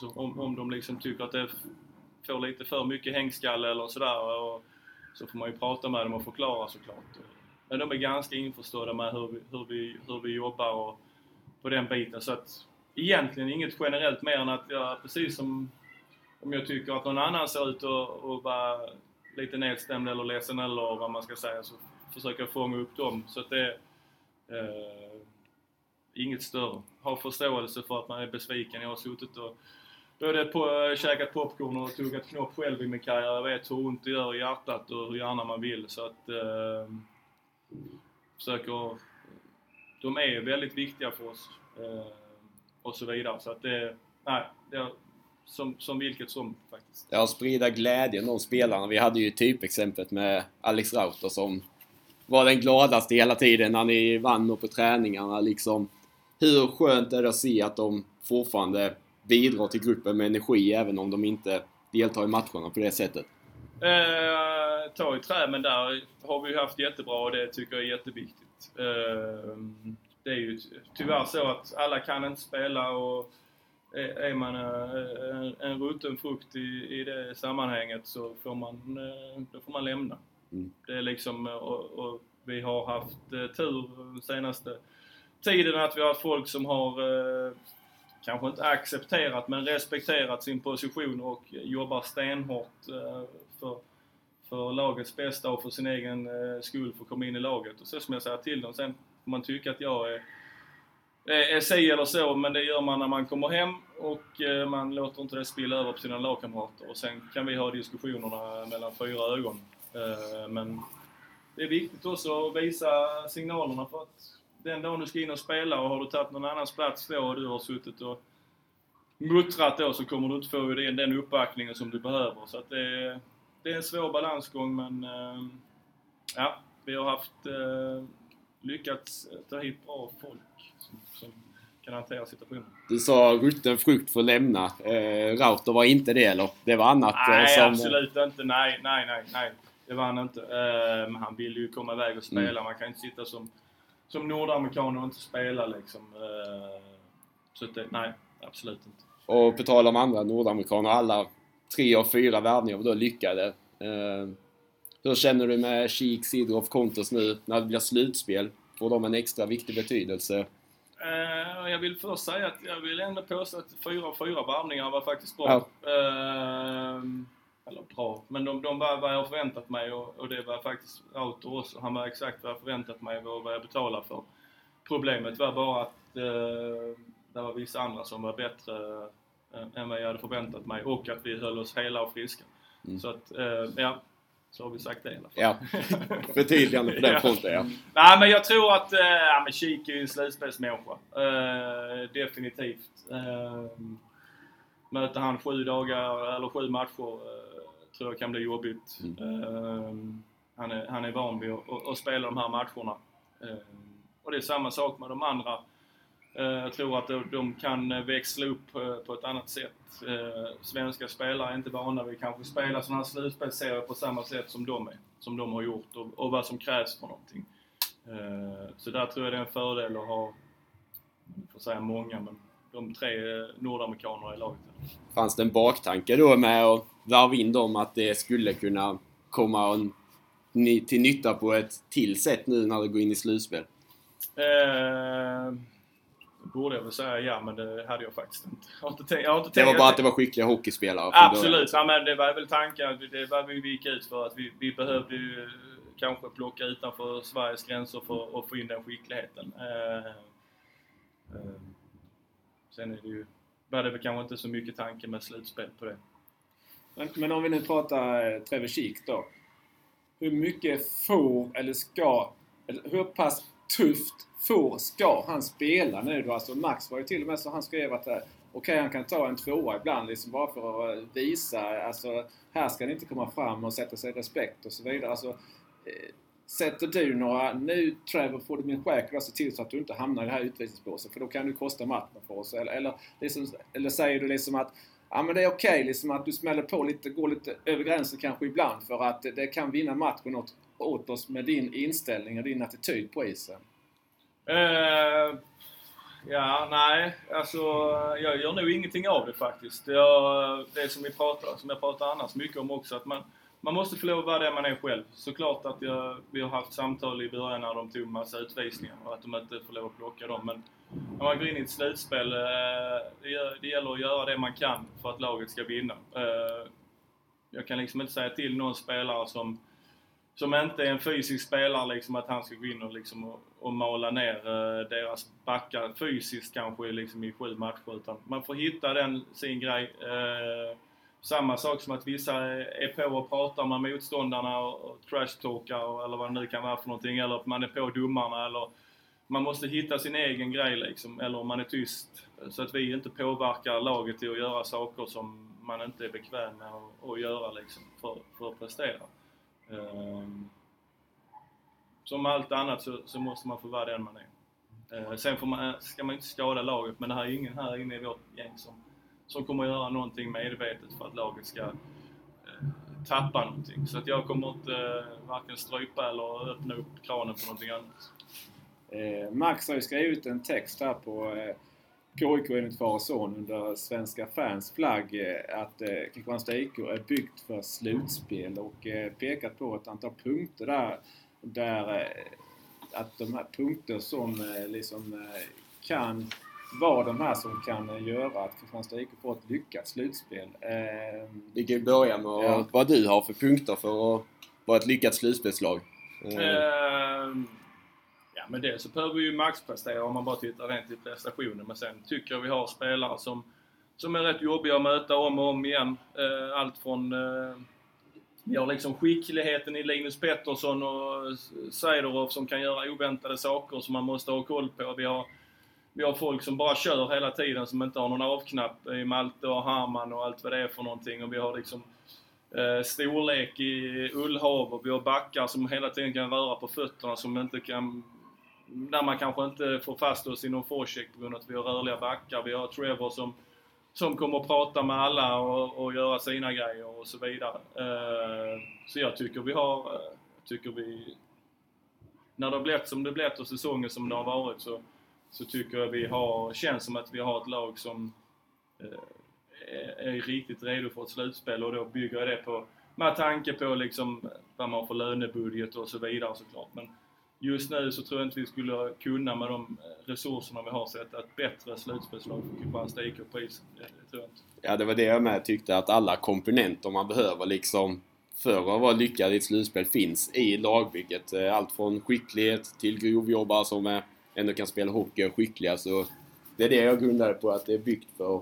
Alltså om, om de liksom tycker att det får lite för mycket hängskalle eller sådär. Och så får man ju prata med dem och förklara såklart. Men de är ganska införstådda med hur vi, hur vi, hur vi jobbar och på den biten. Så att egentligen inget generellt mer än att jag, precis som om jag tycker att någon annan ser ut att, att vara lite nedstämd eller ledsen eller vad man ska säga så försöker jag fånga upp dem. Så att det är eh, inget större. Ha förståelse för att man är besviken. Jag har suttit och både på, eh, käkat popcorn och tuggat knopp själv i min karriär. Jag vet hur ont det gör i hjärtat och hur gärna man vill. Så att eh, försöker... De är väldigt viktiga för oss. Eh, och så vidare. Så att det... Nej, det, som, som vilket som faktiskt. Ja, sprida glädjen de spelarna. Vi hade ju typexemplet med Alex Rauter som var den gladaste hela tiden när ni vann och på träningarna liksom. Hur skönt är det att se att de fortfarande bidrar till gruppen med energi även om de inte deltar i matcherna på det sättet? Eh, ta i trä, men där har vi haft jättebra och det tycker jag är jätteviktigt. Eh, det är ju tyvärr så att alla kan inte spela och är man eh, en rutten frukt i, i det sammanhanget så får man, eh, då får man lämna. Mm. Det är liksom, och, och, vi har haft eh, tur den senaste tiden att vi har haft folk som har kanske inte accepterat men respekterat sin position och jobbar stenhårt eh, för, för lagets bästa och för sin egen eh, skull för att komma in i laget. Och så som jag säger till dem, sen får man tycka att jag är är si eller så, men det gör man när man kommer hem och eh, man låter inte det spilla över på sina lagkamrater. Och sen kan vi ha diskussionerna mellan fyra ögon. Men det är viktigt också att visa signalerna för att den dagen du ska in och spela och har du tagit någon annans plats då och du har suttit och muttrat då så kommer du inte få den, den uppbackningen som du behöver. Så att det, det är en svår balansgång men eh, ja, vi har haft lyckats ta hit bra folk som, som kan hantera situationen. Du sa rutten frukt får lämna. Eh, Rauter var inte det eller? Det var annat eh, Nej, som... absolut inte. Nej, nej, nej, nej. Det var han inte. Eh, han ville ju komma iväg och spela. Mm. Man kan inte sitta som, som nordamerikan och inte spela liksom. Eh, så det, nej, absolut inte. Och på tal om andra nordamerikaner, alla tre av fyra värvningar var då lyckade. Eh, hur känner du med Kik, Sidorov, Kontos nu när det blir slutspel? Får de en extra viktig betydelse? Uh, jag vill först säga att jag vill ändå påstå att fyra av fyra varvningar var faktiskt bra. Ja. Eller bra, men de, de var vad jag förväntat mig och, och det var faktiskt Rauter också. Han var exakt vad jag förväntat mig och vad jag betalade för. Problemet var bara att uh, det var vissa andra som var bättre än vad jag hade förväntat mig och att vi höll oss hela och friska. Mm. Så att, ja, så har vi sagt det i alla fall. Ja, förtydligande på den ja. fronten ja. Nej men jag tror att, äh, ja men Kik är ju en slutspelsmänniska. Äh, definitivt. Äh, möter han sju dagar, eller sju matcher, tror jag kan bli jobbigt. Mm. han, är, han är van vid att, att, spela de här matcherna. och det är samma sak med de andra Eh, jag tror att de kan växla upp eh, på ett annat sätt. Eh, svenska spelare är inte vana vid kanske spela sådana här slutspelsserier på samma sätt som de är. Som de har gjort och, och vad som krävs för någonting. Så där tror jag det är en fördel att ha, jag får säga många, men de tre nordamerikanerna i laget. Fanns det en baktanke då med att varva in dem att det skulle kunna komma till nytta på ett till sätt nu när det går in i slutspel? Eh borde jag väl säga ja, men det hade jag faktiskt inte. Jag har inte, tänkt, jag har inte det var bara att det var skickliga hockeyspelare? Absolut, ja, men det var väl tanken. Det var vi gick ut för att vi, vi behövde ju kanske plocka utanför Sveriges gränser för att få in den skickligheten. Eh, eh, sen är det ju, var det väl kanske inte så mycket tanke med slutspel på det. Men, men om vi nu pratar eh, Trevor Kik då. Hur mycket får eller ska, eller hur pass tufft får, ska han spela nu då? Alltså Max var ju till och med så han skrev att eh, okej okay, han kan ta en tvåa ibland liksom bara för att eh, visa alltså här ska han inte komma fram och sätta sig i respekt och så vidare. Alltså, eh, sätter du några, nu Trevor får du min skäk se till så att du inte hamnar i det här utvisningsbåset för då kan du kosta matchen för oss. Eller, eller, liksom, eller säger du liksom att ja men det är okej okay, liksom att du smäller på lite, går lite över gränsen kanske ibland för att det kan vinna matchen åt, åt oss med din inställning och din attityd på isen. Uh, ja, nej. Alltså, jag gör nog ingenting av det faktiskt. Jag, det som, vi pratar, som jag pratar annars mycket om också, att man, man måste få lov att vara det man är själv. Såklart att jag, vi har haft samtal i början när de tog massa utvisningar och att de inte får lov att plocka dem. Men när man går in i ett slutspel, eh, det, gäller att göra det man kan för att laget ska vinna. Eh, jag kan liksom inte säga till någon spelare som, som inte är en fysisk spelare liksom att han ska gå in och, liksom och, och mala ner eh, deras backar fysiskt kanske liksom i sju matcher. Utan man får hitta den, sin grej. Samma sak som att vissa är på och pratar med motståndarna och, trashtalkar eller vad det nu kan vara för någonting. Eller att man är på domarna eller man måste hitta sin egen grej liksom. Eller om man är tyst. Så att vi inte påverkar laget till att göra saker som man inte är bekväm med att, att göra liksom för, för att prestera. Um, som allt annat så, så, måste man få vara den man är. Uh, sen får man, ska man inte skada laget men det här är ingen här inne i vårt gäng som som kommer att göra någonting medvetet för att laget ska eh, tappa någonting. Så att jag kommer inte eh, varken strypa eller öppna upp kranen för någonting annat. Eh, Max har ju skrivit en text här på eh, KIK enligt far och son under Svenska fans flagg eh, att eh, Kristianstad IK är byggt för slutspel och eh, pekat på ett antal punkter där, där eh, att de här punkter som eh, liksom eh, kan vara de här som kan göra att Kristianstad IK får ett lyckat slutspel. Eh, Vi kan ju börja med ja. vad du har för punkter för att vara ett lyckat slutspelslag. Eh, ja men det så behöver vi ju maxprestera om man bara tittar rent till prestationen. Men sen tycker jag vi har spelare som, som är rätt jobbiga att möta om och om igen. Eh, allt från vi har liksom skickligheten i Linus Pettersson och Seiderov som kan göra oväntade saker som man måste ha koll på. Vi har vi har folk som bara kör hela tiden som inte har någon avknapp i Malte och Harman och allt vad det är för någonting. Och vi har liksom eh, storlek i Ullhav och vi har backar som hela tiden kan röra på fötterna som inte kan... Där man kanske inte får fast oss i någon forecheck på grund av att vi har rörliga backar. Vi har Trevor som, som kommer att prata med alla och, och göra sina grejer och så vidare. Eh, så jag tycker vi har... Eh, tycker vi... När det har blivit som det blivit och säsongen som det har varit så så tycker jag vi har, känns som att vi har ett lag som eh, är riktigt redo för ett slutspel och då bygger jag det på, med tanke på liksom vad man har för lönebudget och så vidare såklart. Men just nu så tror jag inte vi skulle kunna med de resurserna vi har sätta ett bättre slutspelslag för Kristianstad IK på isen. Det, tror jag inte. Ja, det var det jag med tyckte att alla komponenter man behöver liksom för att vara lyckad i ett slutspel finns i lagbygget. Eh, allt från skicklighet till grovjobbare som är ändå kan spela hockey och är skickliga. Så det är det jag grundar på att det är byggt för.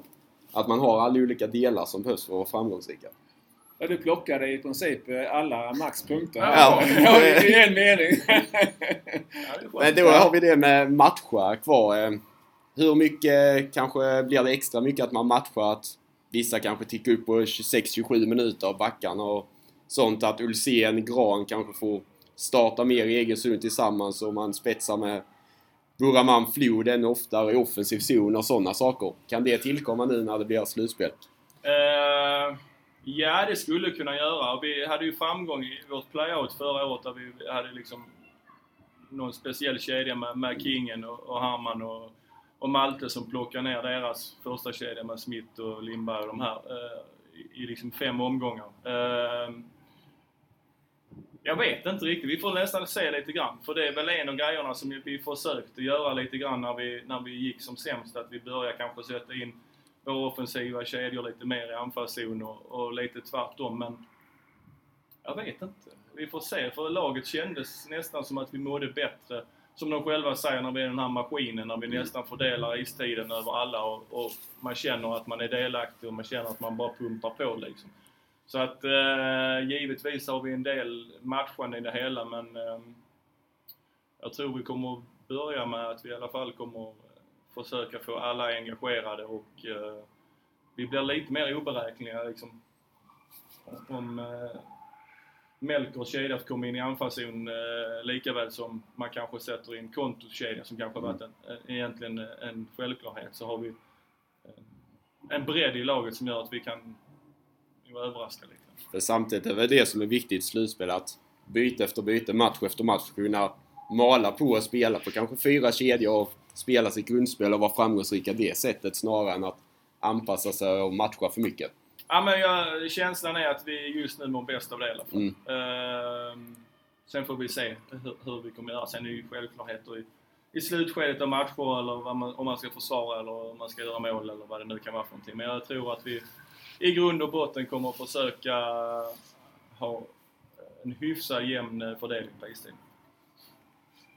Att man har alla olika delar som behövs för att vara framgångsrika. Ja, du plockade i princip alla maxpunkter ja, i en mening. Men då har vi det med matcha kvar. Eh, hur mycket kanske blir det extra mycket att man matchar att vissa kanske tickar upp på 26-27 minuter av backarna och sånt att Ulsén, Gran kanske får starta mer i egen zon tillsammans och man spetsar med Buraman Flod ännu oftare i offensiv zon och sådana saker. Kan det tillkomma nu när det blir slutspel? Uh, ja, det skulle kunna göra. Vi hade ju framgång i vårt playout förra året där vi hade liksom någon speciell kedja med, med Kingen och, och Harman och, och Malte som plockade ner deras första kedja med Smith och Lindberg och de här uh, i, i liksom fem omgångar. Uh, jag vet inte riktigt. Vi får nästan se lite grann. För det är väl en av grejerna som vi försökte göra lite grann när vi, när vi gick som sämst. Att vi började kanske sätta in våra offensiva kedjor lite mer i anfallszon och, och lite tvärtom. Men jag vet inte. Vi får se. För laget kändes nästan som att vi mådde bättre. Som de själva säger när vi är den här maskinen, när vi mm. nästan fördelar istiden över alla och, och man känner att man är delaktig och man känner att man bara pumpar på liksom. Så att eh, givetvis har vi en del matchande i det hela men eh, jag tror vi kommer att börja med att vi i alla fall kommer att försöka få alla engagerade och eh, vi blir lite mer oberäkneliga liksom. Om eh, Melkers kedja kommer in i anfallszon eh, lika väl som man kanske sätter in kontokedja som kanske varit en, en, egentligen en självklarhet så har vi eh, en bredd i laget som gör att vi kan och överraska lite. För samtidigt är det det som är viktigt i slutspel att byte efter byte, match efter match kunna mala på och spela på kanske fyra kedjor och spela sitt grundspel och vara framgångsrika det sättet snarare än att anpassa sig och matcha för mycket. Ja men jag, känslan är att vi just nu mår bäst av det i alla fall. Mm. Uh, sen får vi se hur, hur, vi kommer göra. Sen är det ju självklarheter i, i slutskedet av matcher eller man, om man ska försvara eller om man ska göra mål eller vad det nu kan vara för någonting. Men jag tror att vi i grund och botten kommer försöka ha en hyfsad jämn eh, fördelning på istid.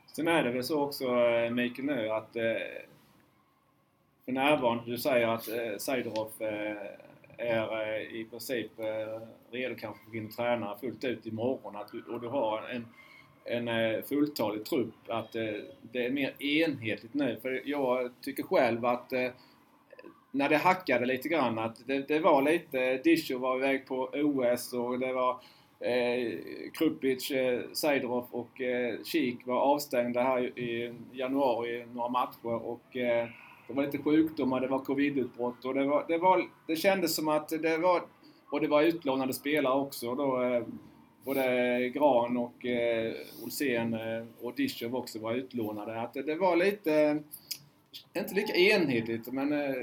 Sen är det väl så också eh, Mikael nu att eh, för närvarande, du säger att eh, Seidorov eh, är eh, i princip eh, redo kanske att in och träna fullt ut imorgon att du, och du har en, en fulltalig trupp att eh, det är mer enhetligt nu. För jag tycker själv att eh, när det hackade lite grann att det, det var lite, Disho var iväg på OS och det var eh, Krupic, eh, Seidorov och eh, Kik var avstängda här i januari några matcher och eh, det var lite sjukdomar, det var covidutbrott och det, var, det, var, det kändes som att det var... Och det var utlånade spelare också då. Eh, både Gran och eh, Olsén eh, och Dishov också var utlånade. Att det, det var lite... Inte lika enhetligt men eh,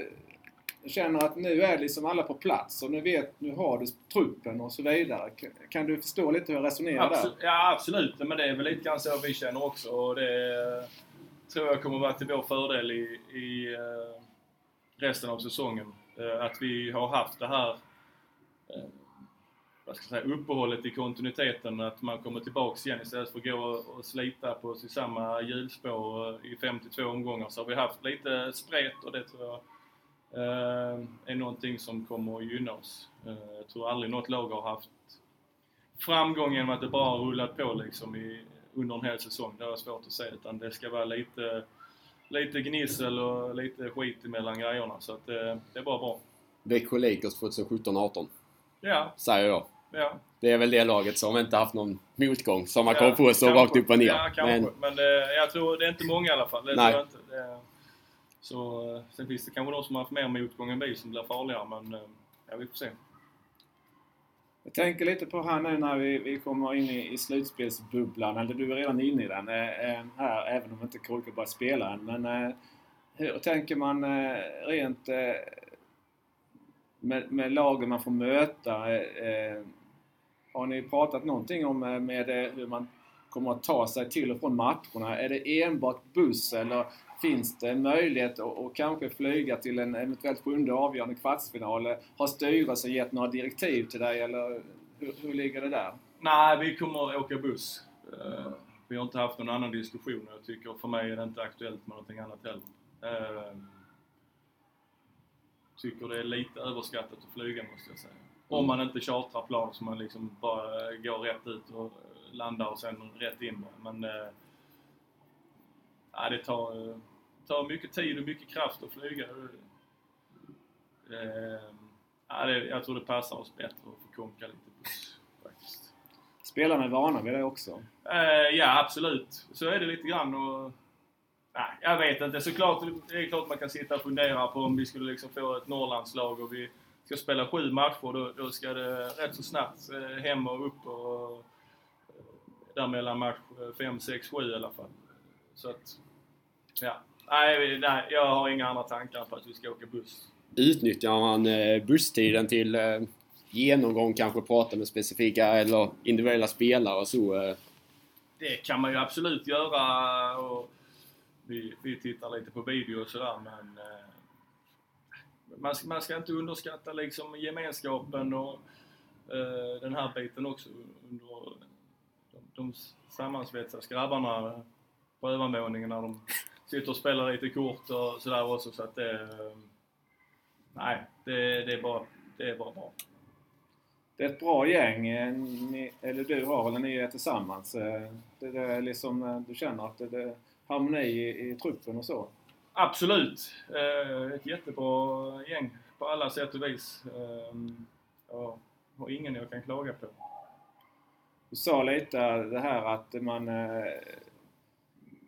känner att nu är liksom alla på plats och nu vet, nu har du truppen och så vidare. Kan, du förstå lite hur jag resonerar Absolut, där? ja, absolut. Men det är väl lite grann så vi känner också. Och det tror jag kommer vara till vår fördel i, i eh, resten av säsongen. Eh, att vi har haft det här eh, vad ska jag säga, uppehållet i kontinuiteten. Att man kommer tillbaks igen istället för att gå och slita på sig samma hjulspår i 52 omgångar. Så har vi haft lite spret och det tror jag är någonting som kommer att gynna oss. Jag tror aldrig något lag har haft framgång genom att det bara rullat på liksom i, under en hel säsong. Det har jag svårt att se. Utan det ska vara lite, lite gnissel och lite skit emellan grejerna. Så att det, det är bara bra. Växjö Lakers 2017-18. Ja, Säger jag. ja. Det är väl det laget som inte haft någon motgång som man ja, kommer på så rakt upp och ner. Ja, kanske. Men Men, det, jag tror det är inte många i alla fall. Det Nej. tror jag inte. Det, så, eh, sen finns det kanske de som har haft mer motgång än vi som blir farligare. Men eh, ja, vi får se. Jag tänker lite på här nu när vi, vi kommer in i, i slutspelsbubblan, eller du är redan inne i den eh, här, även om inte Kolka bara spelar än. Men hur tänker man rent med, med lagen man får möta? Har ni pratat någonting om med hur man kommer att ta sig till och från matcherna? Är det enbart buss eller finns det en möjlighet att, kanske flyga till en eventuellt sjunde avgörande kvartsfinal? Har styrelsen gett några direktiv till dig eller hur, hur ligger det där? Nej, vi kommer att åka buss. Eh, vi har inte haft någon annan diskussion och jag tycker för mig är det inte aktuellt med någonting annat heller. Eh, tycker det är lite överskattat att flyga måste jag säga. Om man inte chartrar plan så man liksom bara går rätt ut och landar och sen rätt in bara. Men Äh, det tar, tar mycket tid och mycket kraft att flyga. Eh, ja, det, jag tror det passar oss bättre att få konka lite buss faktiskt. Spelarna är vana vid det också. Eh, ja, absolut. Så är det lite grann. Och, nej, jag vet inte. Såklart, det är klart man kan sitta och fundera på om vi skulle liksom få ett Norrlandslag och vi ska spela sju matcher. Då, då ska det rätt så snabbt eh, hem och upp och eh, där mellan match 5, 6, 7 i alla fall. Så att, ja. Nej, nej, jag har inga andra tankar på att vi ska åka buss. utnyttjar man eh, busstiden till eh, genomgång, kanske prata med specifika eller individuella spelare och så. eh, Det kan man ju absolut göra och vi, vi tittar lite på video och sådär men man, ska, man ska inte underskatta liksom gemenskapen och den här biten också under de, de sammansvetsas grabbarna på övervåningen när de sitter och spelar lite kort och sådär också så att det... eh, Nej, det, det, är bara, det är bara bra. Det är ett bra gäng, eh, ni, eller du har, eller ni är tillsammans. eh, Det, det är liksom, eh, du känner att det, det är harmoni i, i truppen och så. Absolut! Ett jättebra gäng på alla sätt och vis. Eh, ja, och ingen jag kan klaga på. Du sa lite det här att man...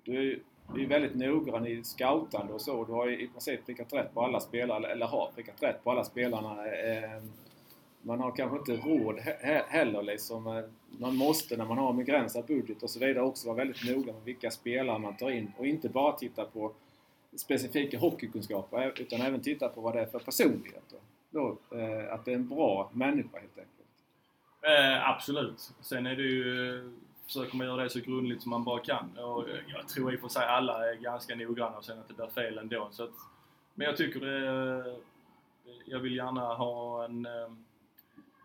Du är väldigt noggrann i scoutande och så. Du har i princip prickat rätt på alla spelare, eller har prickat rätt på alla spelarna. Ehm, man har kanske inte råd heller liksom. Man måste när man har en begränsad budget och så vidare också vara väldigt noga med vilka spelare man tar in och inte bara titta på specifika hockeykunskaper eh, utan även titta på vad det är för personligheter. Då, eh, att det är en bra människa helt enkelt. Eh, absolut. Sen är det ju eh, försöker man göra det så grundligt som man bara kan. Och jag tror i och för sig alla är ganska noggranna och sen att det blir fel ändå. Så att, men jag tycker det, jag vill gärna ha en, eh,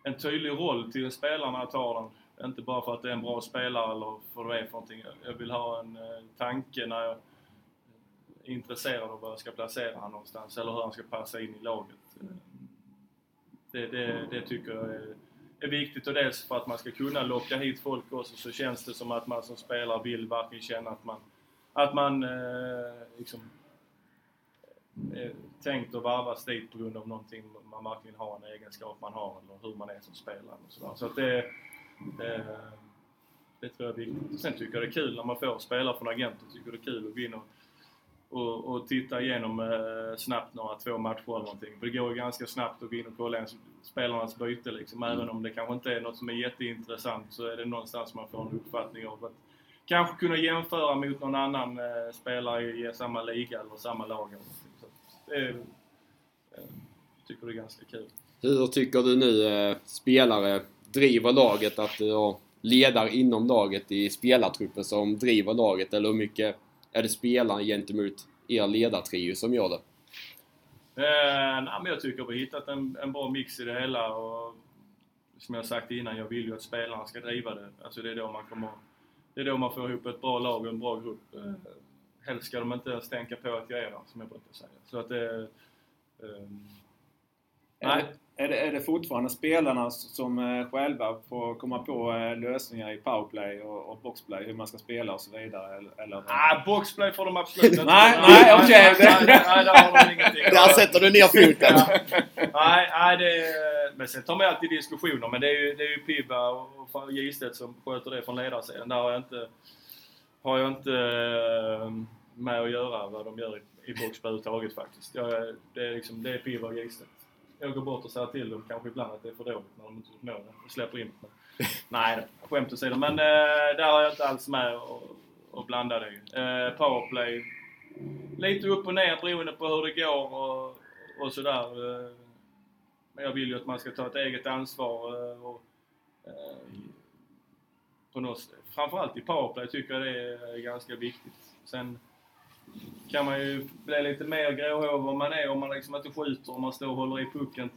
en tydlig roll till spelarna jag tar den. Inte bara för att det är en bra spelare eller vad det är för någonting. Jag vill ha en eh, tanke när jag är intresserad av var jag ska placera honom någonstans eller hur han ska passa in i laget. Eh, det, det, det tycker jag är är viktigt och dels för att man ska kunna locka hit folk också så känns det som att man som spelare vill verkligen känna att man, att man eh, liksom är tänkt att varvas dit på grund av någonting man verkligen har, en egenskap man har eller hur man är som spelare och sådär. Så att det, eh, det tror jag är viktigt. Sen tycker jag det är kul när man får spelare från agenter, tycker det är kul att gå in och och, och titta igenom eh, snabbt några två matcher eller någonting. För det går ganska snabbt att gå in och kolla en spelarnas byte liksom. Mm. Även om det kanske inte är något som är jätteintressant så är det någonstans man får en uppfattning av att kanske kunna jämföra mot någon annan eh, spelare i samma liga eller samma lag eller. Så det eh, tycker det är ganska kul. Hur tycker du nu eh, spelare driver laget? Att du har ledare inom laget i spelartruppen som driver laget eller hur mycket är det spelarna gentemot er ledartrio som gör det? Eh, nej, men jag tycker vi har hittat en, en bra mix i det hela och som jag sagt innan, jag vill ju att spelarna ska driva det. Alltså det är då man kommer... Det är då man får ihop ett bra lag och en bra grupp. Eh, helst ska de inte ens tänka på att jag är där, som jag brukar säga. Så att det... Eh, nej. Är det, är det fortfarande spelarna som eh, själva får komma på eh, lösningar i powerplay och, och boxplay, hur man ska spela och så vidare? Eller, eller? Ah, boxplay får de absolut inte. nej, nej, okej. Okay. Nej, nej, där har de ingenting. Där sätter du ner foten. nej, nej, det... Men sen tar man alltid diskussioner. Men det är ju, det är ju Pibba och Gistet som sköter det från ledarsidan. Där har jag inte, har jag inte eh, med att göra vad de gör i, i boxplay överhuvudtaget faktiskt. Jag, det, är liksom, det är Pibba och Gistet jag går bort och säger till dem kanske ibland att det är för dåligt när de inte gjort mål och släpper in. Men, nej, skämt åsido. Men eh, där har jag inte alls med och, och blanda det. Eh, powerplay. Lite upp och ner beroende på hur det går och, och sådär. Eh, men jag vill ju att man ska ta ett eget ansvar eh, och, eh, på något, framförallt i powerplay tycker jag det är ganska viktigt. Sen kan man ju bli lite mer gråhårig om man är, om man liksom inte skjuter, om man står och håller i pucken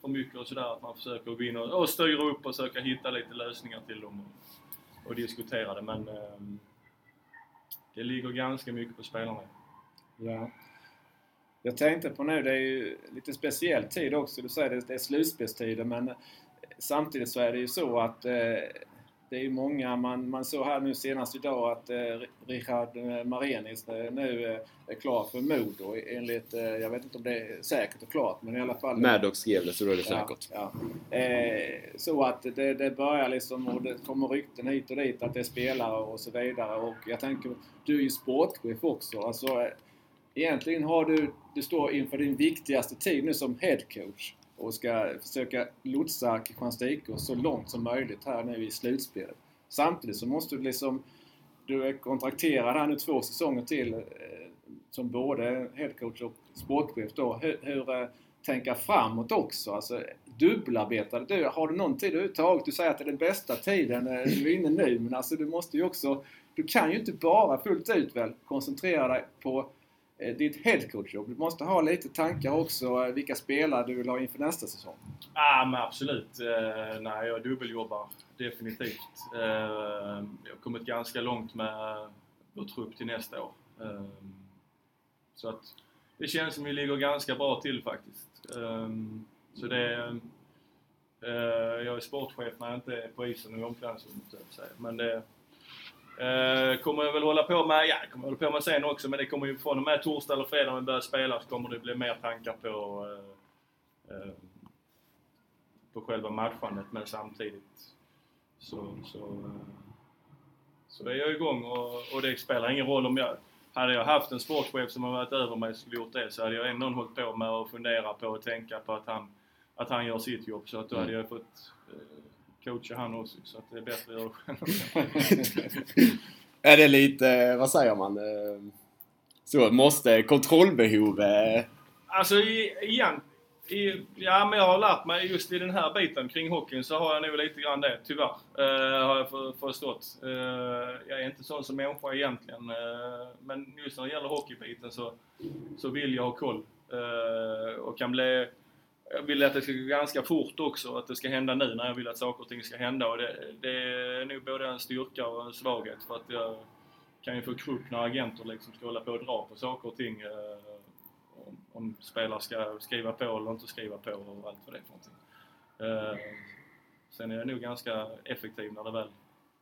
för mycket och sådär. Att man försöker gå in och, och styra upp och försöka hitta lite lösningar till dem och, och diskutera det. Men eh, det ligger ganska mycket på spelarna. Ja. Jag tänkte på nu, det är ju lite speciell tid också. Du säger att det är slutspelstider men samtidigt så är det ju så att eh, det är ju många, man, man såg här nu senast idag att eh, Richard eh, Marenis eh, nu eh, är klar för Modo enligt, eh, jag vet inte om det är säkert och klart men i alla fall... Maddox skrev det så då är det säkert. Ja, ja. Eh, så att det, det börjar liksom och det kommer rykten hit och dit att det är spelare och så vidare och jag tänker, du är ju sportchef också. Alltså, egentligen har du, du står inför din viktigaste tid nu som headcoach och ska försöka lotsa Kristianstad IK så långt som möjligt här nu i slutspelet. Samtidigt så måste du liksom... Du är kontrakterad här nu två säsonger till eh, som både headcoach och sportchef då. Hur, hur eh, tänka framåt också? Alltså dubbelarbetade du? Har du någon tid överhuvudtaget? Du säger att det är den bästa tiden eh, du är inne nu men alltså du måste ju också... Du kan ju inte bara fullt ut väl koncentrera dig på Eh, det ditt headcoach-jobb. Du måste ha lite tankar också eh, vilka spelare du vill ha inför nästa säsong. Ja, men absolut. Eh, nej, jag dubbeljobbar definitivt. Eh, jag har kommit ganska långt med vår trupp till nästa år. Eh, så att det känns som vi ligger ganska bra till faktiskt. Eh, så det... Eh, jag är sportchef när jag inte är på isen och i omklädningsrummet, men det Eh, kommer jag väl hålla på med, ja kommer jag hålla på med sen också, men det kommer ju från och med torsdag eller fredag när vi börjar spela så kommer det bli mer tankar på eh, eh, på själva matchandet men samtidigt så, så, eh, så är jag igång och, och det spelar ingen roll om jag hade jag haft en sportchef som har varit över mig och skulle gjort det så hade jag ändå hållit på med att fundera på och tänka på att han, att han gör sitt jobb. Så att då hade jag fått eh, coacha han också så att det är bättre att göra själv. är det lite, vad säger man? Eh, så måste kontrollbehov... Alltså igen, I, ja, men jag har lärt mig just i den här biten kring hockeyn så har jag nog lite grann det, tyvärr. Uh, har jag för, förstått. Uh, jag är inte sån som människa egentligen. Uh, men just när det gäller hockeybiten så, så vill jag ha koll. och kan bli... Jag vill att det ska gå ganska fort också, att det ska hända nu när jag vill att saker och ting ska hända. Och det, det är nog både en styrka och en svaghet för att jag kan ju få krupp när agenter liksom ska hålla på och dra på saker och ting eh, om, om spelare ska skriva på eller inte skriva på och allt vad det är för någonting. Eh, sen är jag nog ganska effektiv när det väl,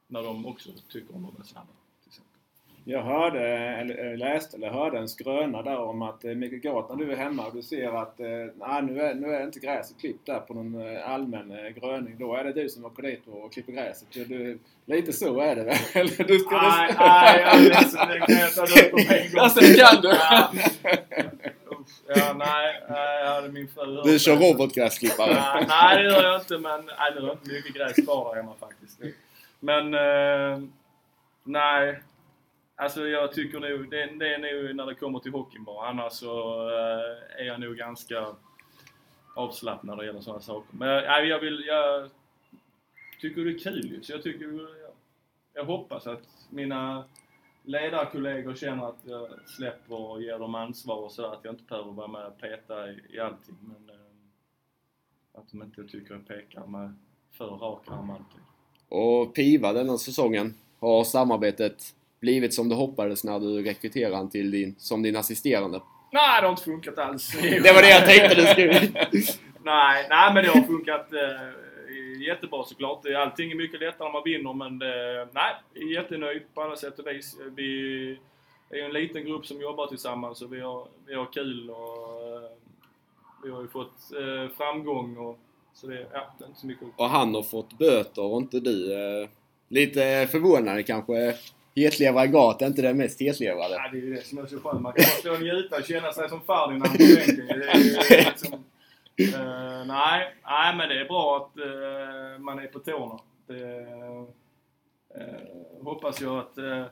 när de också tycker om att vara snabba. Jag hörde, eller läste, eller hörde en skröna där om att eh, Mikael Gart, när du är hemma och du ser att eh, nej, nu, är, nu är inte gräset klippt där på någon eh, allmän gröning. Då är det du som åker dit och klipper gräset. Du, lite så är det väl? Eller du ska nej, nej, det kan jag ta upp på en gång. Alltså det kan du! Ja, nej, jag hade min fru Du kör robotgräsklippare? Nej, nej, det gör jag inte men nej, det är inte mycket gräs kvar där hemma faktiskt. Men eh, nej, Alltså jag tycker nog, det, det är nog när det kommer till hockeyn bara. Annars så eh, är jag nog ganska avslappnad när det gäller sådana saker. Men jag, jag vill, jag tycker det är kul ju. Så jag tycker, jag, jag hoppas att mina ledarkollegor känner att jag släpper och ger dem ansvar och så att jag inte behöver vara med och peta i, i allting. Men eh, att de inte tycker jag pekar med för rak arm alltid. Och Piva denna säsongen har samarbetet blivit som du hoppades när du rekryterade han till din, som din assisterande? Nej, det har inte funkat alls. det var det jag tänkte du skulle... nej, nej, men det har funkat eh, jättebra såklart. Allting är mycket lättare när man vinner, men eh, nej, jättenöjd på alla sätt och vis. Vi är en liten grupp som jobbar tillsammans och vi har, vi har kul och eh, vi har ju fått eh, framgång och så det, ja, det är inte så mycket. Och han har fått böter och inte du. Eh, lite förvånande kanske Hetlevrad är inte den mest hetlevrade. Ja, det är ju det som är så skönt. Man kan bara stå och njuta och känna sig som Ferdinand på bänken. liksom, uh, nej, nej, men det är bra att uh, man är på tårna. Det uh, hoppas jag att äh,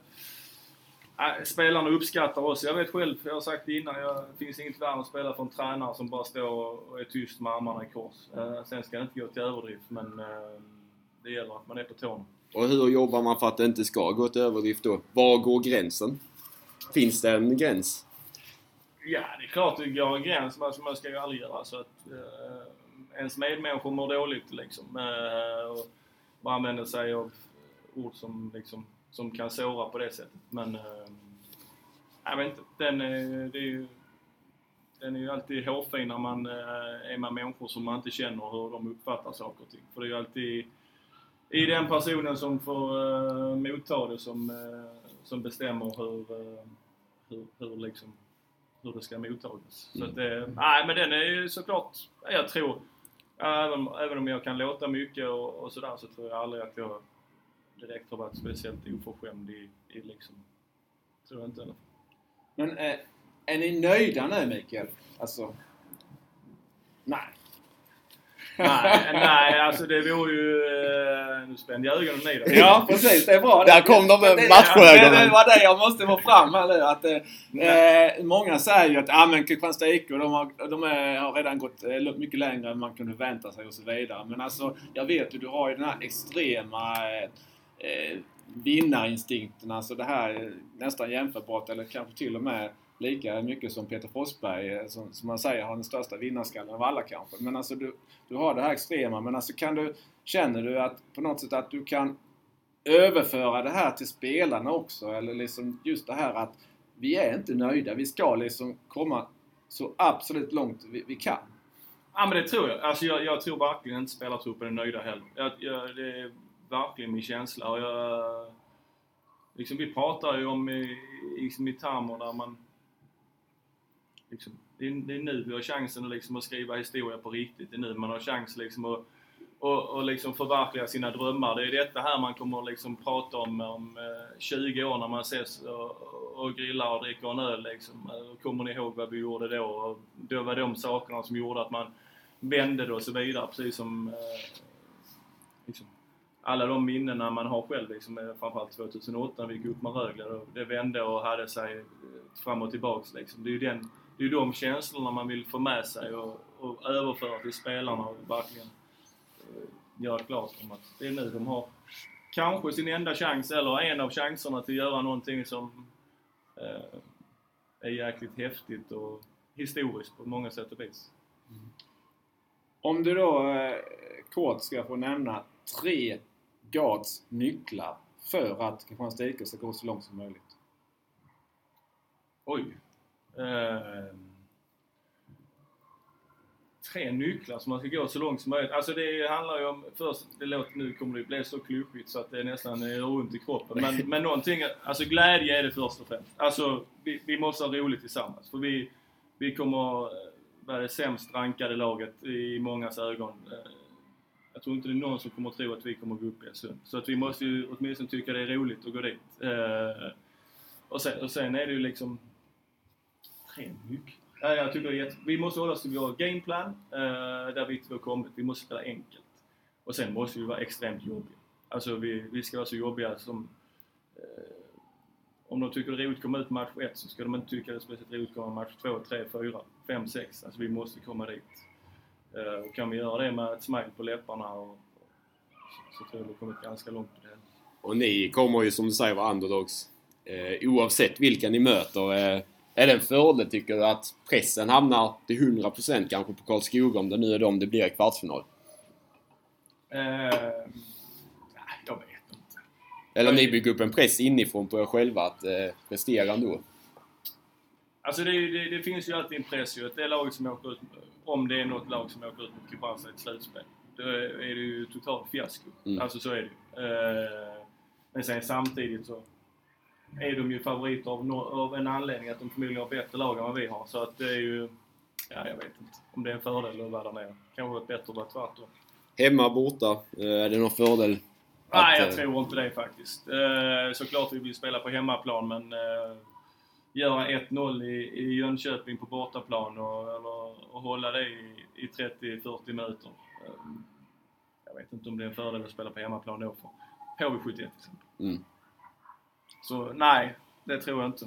spelarna uppskattar oss. Jag vet själv, jag har sagt det innan, det finns inget värre än att spela för en tränare som bara står och är tyst med armarna i kors. sen ska det inte gå till överdrift, men det gäller att man är på tårna. Och hur jobbar man för att det inte ska gå till överdrift då? Var går gränsen? Finns det en gräns? Ja, det är klart det går en gräns, men alltså, man ska ju aldrig göra så att eh, ens medmänniskor mår dåligt liksom. Eh, och man använder sig av ord som, liksom, som kan såra på det sättet. Men eh, jag vet inte, den är, det är ju, den är ju alltid hårfin när man eh, är med människor som man inte känner hur de uppfattar saker och ting. För det är ju alltid i den personen som får uh, motta det som, uh, som bestämmer hur, uh, hur, hur, liksom, hur det ska mottagas. Mm. Så att det, nej men den är ju såklart, jag tror, även, även om jag kan låta mycket och, och sådär så tror jag aldrig att jag direkt har varit speciellt oförskämd i, i liksom, tror jag inte eller. Men är, är ni nöjda nu Mikael? Alltså, nej. Nej, nej, alltså det vore ju... Eh, nu spände jag ögonen i dig. Ja, precis. Det är bra. Där kom de med matchögonen. Det, det var det jag måste få fram här nu. Att, eh, många säger ju att ah, men Kristianstad IK de, har, de är, har redan gått eh, mycket längre än man kunde vänta sig och så vidare. Men alltså, jag vet ju, du har ju den här extrema eh, vinnarinstinkten. Alltså det här nästan jämförbart eller kanske till och med lika mycket som Peter Forsberg, eh, som, som man säger har den största vinnarskallen av alla kanske. Men alltså du, du har det här extrema. Men alltså kan du, känner du att på något sätt att du kan överföra det här till spelarna också? Eller liksom just det här att vi är inte nöjda. Vi ska liksom komma så absolut långt vi, vi kan. Ja men det tror jag. Alltså jag, jag tror verkligen inte spelartruppen är nöjda heller. Jag, jag, det är verkligen min känsla. Och jag, liksom, vi pratar ju om i, liksom i termer där man liksom, det, är, det är nu vi har chansen att, liksom, att skriva historia på riktigt. Det är nu man har chans liksom, att och, och liksom förverkliga sina drömmar. Det är detta här man kommer liksom prata om om eh, 20 år när man ses och, och grillar och dricker en öl. Liksom. Eh, kommer ni ihåg vad vi gjorde då? Och det var de sakerna som gjorde att man vände det och så vidare. Precis som eh, liksom, alla de minnena man har själv, liksom, eh, framförallt 2008 när vi gick upp med Rögle. Det vände och hade sig fram och tillbaks. Liksom. Det är ju den det är ju de känslorna man vill få med sig och, och överföra till spelarna och verkligen eh, göra klart om att det är nu de har kanske sin enda chans, eller en av chanserna till att göra någonting som eh, är jäkligt häftigt och historiskt på många sätt och vis. Om du då eh, kort ska få nämna tre Gards nycklar för att Kristianstad IK ska gå så långt som möjligt. Oj. Eh, tre nycklar som man ska gå så långt som möjligt. Alltså det handlar ju om, först, det låter, nu kommer det bli så klyschigt så att det nästan är ont i kroppen. Men, men någonting, alltså glädje är det först och främst. Alltså vi, vi måste ha roligt tillsammans. För vi, vi kommer vara det sämst rankade laget i mångas ögon. Eh, jag tror inte det är någon som kommer att tro att vi kommer att gå upp i SHL. Så att vi måste ju åtminstone tycka det är roligt att gå dit. Eh, och, sen, och sen är det ju liksom extremt mycket. Jag tycker att vi måste hålla oss till vår gameplan, eh, där vi inte har kommit. Vi måste spela enkelt. Och sen måste vi vara extremt jobbiga. Alltså vi, vi ska vara så jobbiga som... Eh, om de tycker det är roligt att komma ut match 1 så ska de inte tycka det är speciellt roligt att komma match 2, 3, 4, 5, 6. Alltså vi måste komma dit. Eh, och kan vi göra det med ett smile på läpparna och, så, så tror jag vi har kommit ganska långt på det. Och ni kommer ju som du säger vara underdogs eh, oavsett vilka ni möter. Eh, är det en fördel tycker du att pressen hamnar till 100% kanske på Karlskoga om det nu är de det blir i kvartsfinal? Nej, jag vet inte. Eller ni bygger upp en press inifrån på er själva att eh, prestera ändå? Alltså det, det, det, finns ju alltid en press ju. Att det laget som åker ut, om det är något lag som åker ut mot Kristianstad i ett slutspel, då är det ju totalt fiasko. Mm. Alltså så är det ju. Eh, men sen samtidigt så är de ju favoriter av, no, av en anledning att de förmodligen har bättre lag än vad vi har. Så att det är ju... Ja, jag vet inte om det är en fördel att vara där nere. Kanske varit bättre att vara tvärtom. Hemma, borta, eh, är det någon fördel? Nej, jag eh, tror inte det faktiskt. Eh, såklart vi vill spela på hemmaplan, men göra 1-0 i, i Jönköping på bortaplan och, eller, och hålla det i, i 30-40 minuter. Jag vet inte om det är en fördel att spela på hemmaplan då för HV71 till exempel. Mm. Så nej, det tror jag inte.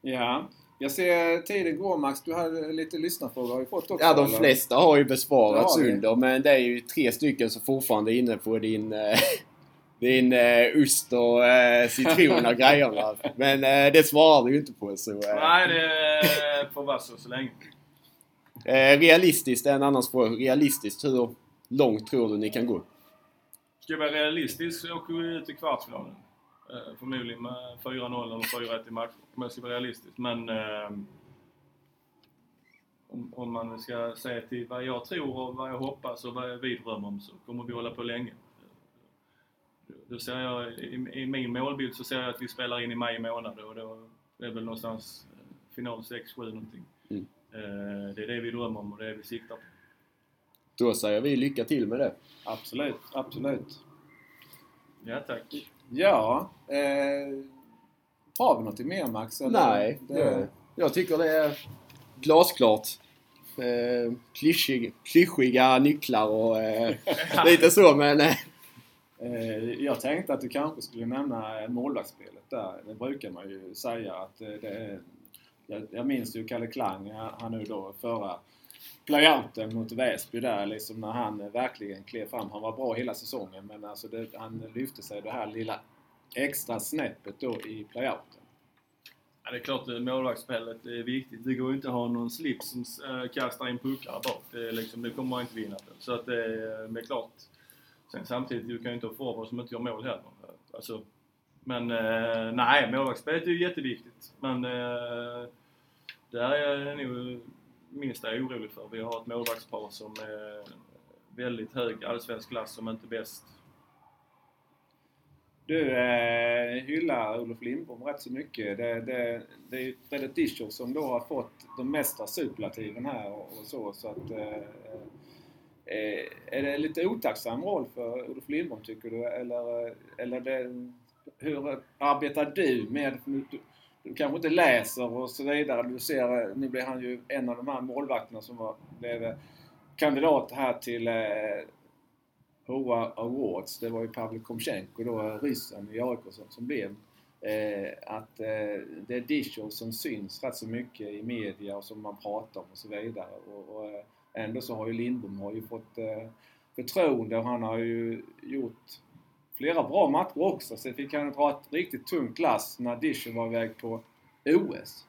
Ja. Jag ser tiden går Max. Du hade lite lyssnarfrågor har vi fått också? Ja, de eller? flesta har ju besvarats har under, men det är ju tre stycken som fortfarande är inne på din, eh, din eh, ost och eh, citron och grejerna. Men det svarar du ju inte på. Så, Nej, det får vara så så länge. realistiskt är en annan fråga. Realistiskt, hur långt tror du ni kan gå? Ska jag vara realistisk så åker vi ut i kvartsfinalen. Eh, förmodligen med 4-0 eller 4-1 i match, om jag ska vara realistisk. Men eh, om, om man ska säga till vad jag tror och vad jag hoppas och vad vi drömmer om så kommer vi hålla på länge. Då ser jag, i, i min målbild så ser jag att vi spelar in i maj månad och då är det väl någonstans eh, final 6-7 någonting. Mm. Eh, det är det vi drömmer om och det är det vi siktar på. Då säger vi lycka till med det. Absolut, absolut. Ja, tack. Ja. Eh, har vi något mer Max? eller? Nej, det, jag tycker det är glasklart. Eh, klyschig, klyschiga nycklar och eh, lite så men... Eh, Eh, jag tänkte att du kanske skulle nämna målvaktsspelet där. Det brukar man ju säga att eh, det är... Jag, jag minns ju Kalle Klang, han han nu då förra playouten mot Väsby där liksom när han eh, verkligen klev fram. Han var bra hela säsongen men alltså det, han lyfte sig det här lilla extra snäppet då i playouten. Ja, det är klart eh, målvaktsspelet är viktigt. Det går ju inte att ha någon slips som eh, kastar in puckar bak. Det, liksom, det kommer man inte vinna på. Så att det, är- klart. Sen samtidigt, du kan ju inte ha forwards som inte gör mål heller. Alltså, men eh, nej, målvaktsspelet är ju jätteviktigt. Men eh, där är jag nog minsta är jag orolig för. Vi har ett målvaktspar som är väldigt hög allsvensk klass, som inte är bäst. Du eh, hyllar Olof Lindbom rätt så mycket. Det, det, det är ju Fredrik Discher som då har fått de mesta superlativen här och, och så. så att, eh, eh, är det en lite otacksam roll för Olof Lindbom tycker du? Eller, eh, eller det, hur arbetar du med... Du, kanske inte läser och så vidare. Du ser, nu blir han ju en av de här målvakterna som var, blev eh, kandidat här till eh, Awards. Det var ju Pavel Komchenko då, eh, ryssen i AIK som, som blev eh, att eh, det är Disho som syns rätt så mycket i media och som man pratar om och så vidare. Och, och eh, ändå så har ju Lindbom har ju fått eh, förtroende och han har ju gjort flera bra matcher också. Sen fick han dra ett riktigt tungt lass när Disho var iväg på OS.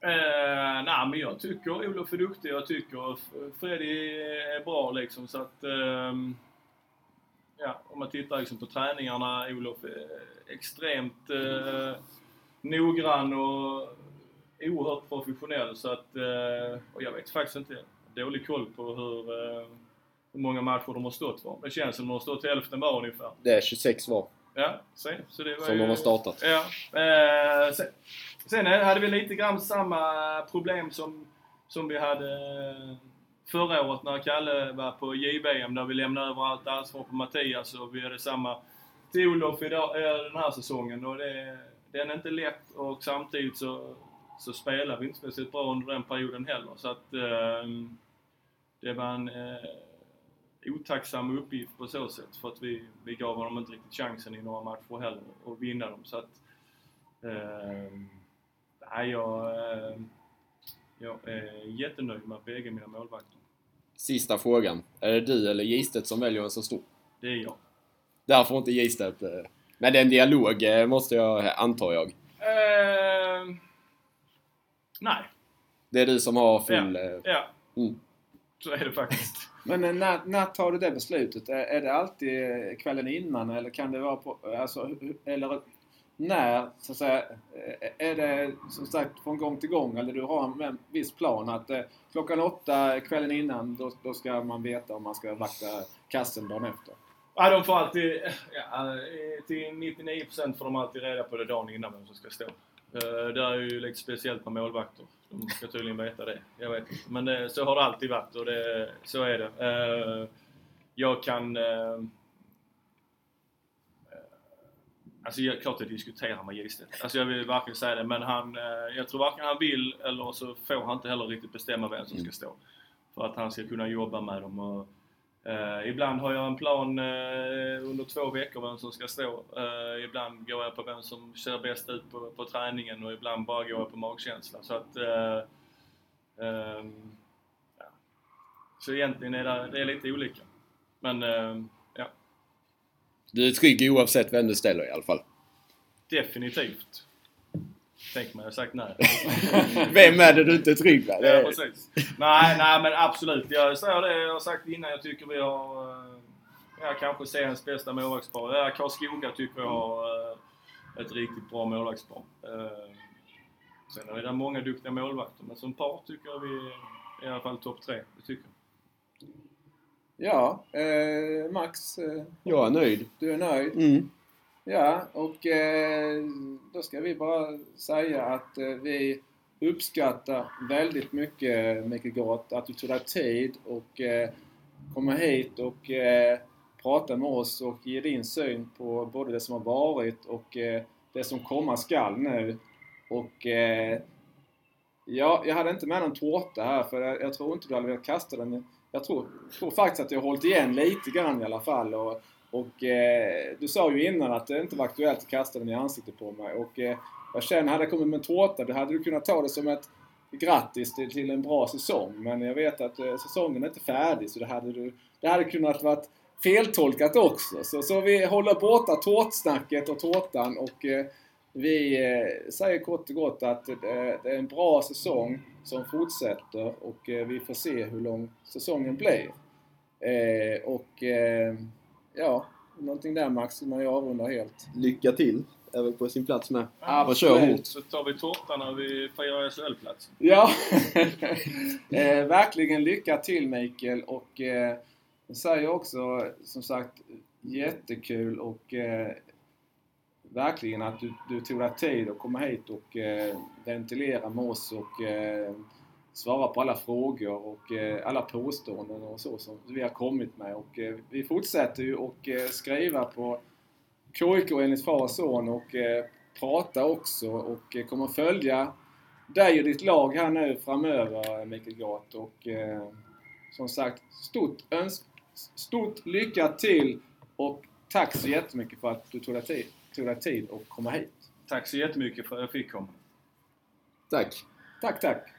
Eh, nej, men jag tycker Olof är duktig. Jag tycker Freddy är bra liksom. Så att... eh, ja, om man tittar liksom på träningarna. Olof är extremt eh, noggrann och oerhört professionell. Så att... Eh, och jag vet faktiskt inte. Dålig koll på hur, eh, hur många matcher de har stått för. Det känns som de har stått hälften var ungefär. Det är 26 var Ja, se, så det var som ju... de har startat. Ja. Eh, sen, sen hade vi lite grann samma problem som, som vi hade eh, förra året när Kalle var på JBM där vi lämnade över allt ansvar på Mattias och vi hade samma till Olof idag, eh, den här säsongen. Och det, den är inte lätt och samtidigt så, så spelar vi inte speciellt bra under den perioden heller. Så att eh, det var en eh, otacksam uppgift på så sätt för att vi, vi gav honom inte riktigt chansen i några matcher heller att vinna dem. Så att, eh, jag, eh, jag är jättenöjd med bägge mina målvakter. Sista frågan. Är det du eller Gistet som väljer en så stor? Det är jag. Där får inte Gistet... eh, Men det är en dialog eh, måste jag, antar jag. Eh, nej. Det är du som har full... Ja. eh, Ja, Mm. så är det faktiskt. Men eh, när, när tar du det beslutet? Är, är det alltid kvällen innan eller kan det vara på... Alltså, eller när, så att säga, eh, är det som sagt från gång till gång eller du har en, viss plan att eh, klockan åtta kvällen innan då, då ska man veta om man ska vakta kassen dagen efter? Ja, de får alltid, ja, till 99% får de alltid reda på det dagen innan vem som ska stå. Eh, det är ju lite speciellt med målvakter. De ska tydligen veta det. Jag vet inte. Men det, så har det alltid varit och det, så är det. Eh, Jag kan... eh, Alltså jag, klart jag diskuterar med Gistet. Alltså jag vill verkligen säga det. Men han, eh, jag tror varken han vill eller så får han inte heller riktigt bestämma vem som ska stå. För att han ska kunna jobba med dem. Och, Eh, ibland har jag en plan eh, under två veckor vem som ska stå. Eh, ibland går jag på vem som ser bäst ut på, på träningen och ibland bara går jag på magkänsla. Så att... Ehm, ja. Så egentligen är det, det är lite olika. Men eh, ja, Du är trygg oavsett vem du ställer i alla fall. definitivt. Tänk mig, jag har sagt nej. Vem är det du inte är trygg med? Ja, precis. Nej, nej men absolut. Jag säger det jag har sagt innan. Jag tycker vi har... eh, Ja, kanske seriens bästa målvaktspar. Ja, Karlskoga tycker jag har eh, ett riktigt bra målvaktspar. Eh, Sen är det många duktiga målvakter, men som par tycker jag vi är i alla fall topp tre. Det tycker jag. Ja, eh, Max, eh, Jag är nöjd. du är nöjd? Mm. Ja, och eh, då ska vi bara säga att eh, vi uppskattar väldigt mycket, eh, Mikael Gott, att du tog dig tid och eh, komma hit och eh, prata med oss och ge din syn på både det som har varit och eh, det som komma skall nu. Och eh, ja, jag hade inte med någon tårta här för jag, jag tror inte du hade velat kasta den. Jag tror, tror faktiskt att jag har hållit igen lite grann i alla fall. Och, och eh, du sa ju innan att det inte var aktuellt att kasta den i ansiktet på mig. Och eh, jag känner, hade jag kommit med en tårta, då hade du kunnat ta det som ett grattis till, till en bra säsong. Men jag vet att eh, säsongen är inte färdig så det hade, du, det hade kunnat varit feltolkat också. Så, så vi håller borta tårtsnacket och tårtan och eh, vi eh, säger kort och gott att eh, det är en bra säsong som fortsätter och eh, vi får se hur lång säsongen blir. Eh, och eh, ja, någonting där Max innan jag avrundar helt. Lycka till. Är väl på sin plats med. Ja, Vad kör hårt. Så tar vi tårtan när vi firar SHL-plats. Ja, eh, verkligen lycka till Mikael och eh, jag säger också som sagt jättekul och eh, verkligen att du, du tog dig tid att komma hit och eh, ventilera med oss och eh, svara på alla frågor och eh, alla påståenden och så som vi har kommit med. Och eh, vi fortsätter ju och eh, skriva på KIK enligt far och son och prata också och kommer följa dig och ditt lag här nu framöver Mikael Gart och som sagt stort, öns- stort lycka till och tack så jättemycket för att du tog dig tid. tog dig tid att komma hit. Tack så jättemycket för att jag fick komma. Tack! Tack, tack!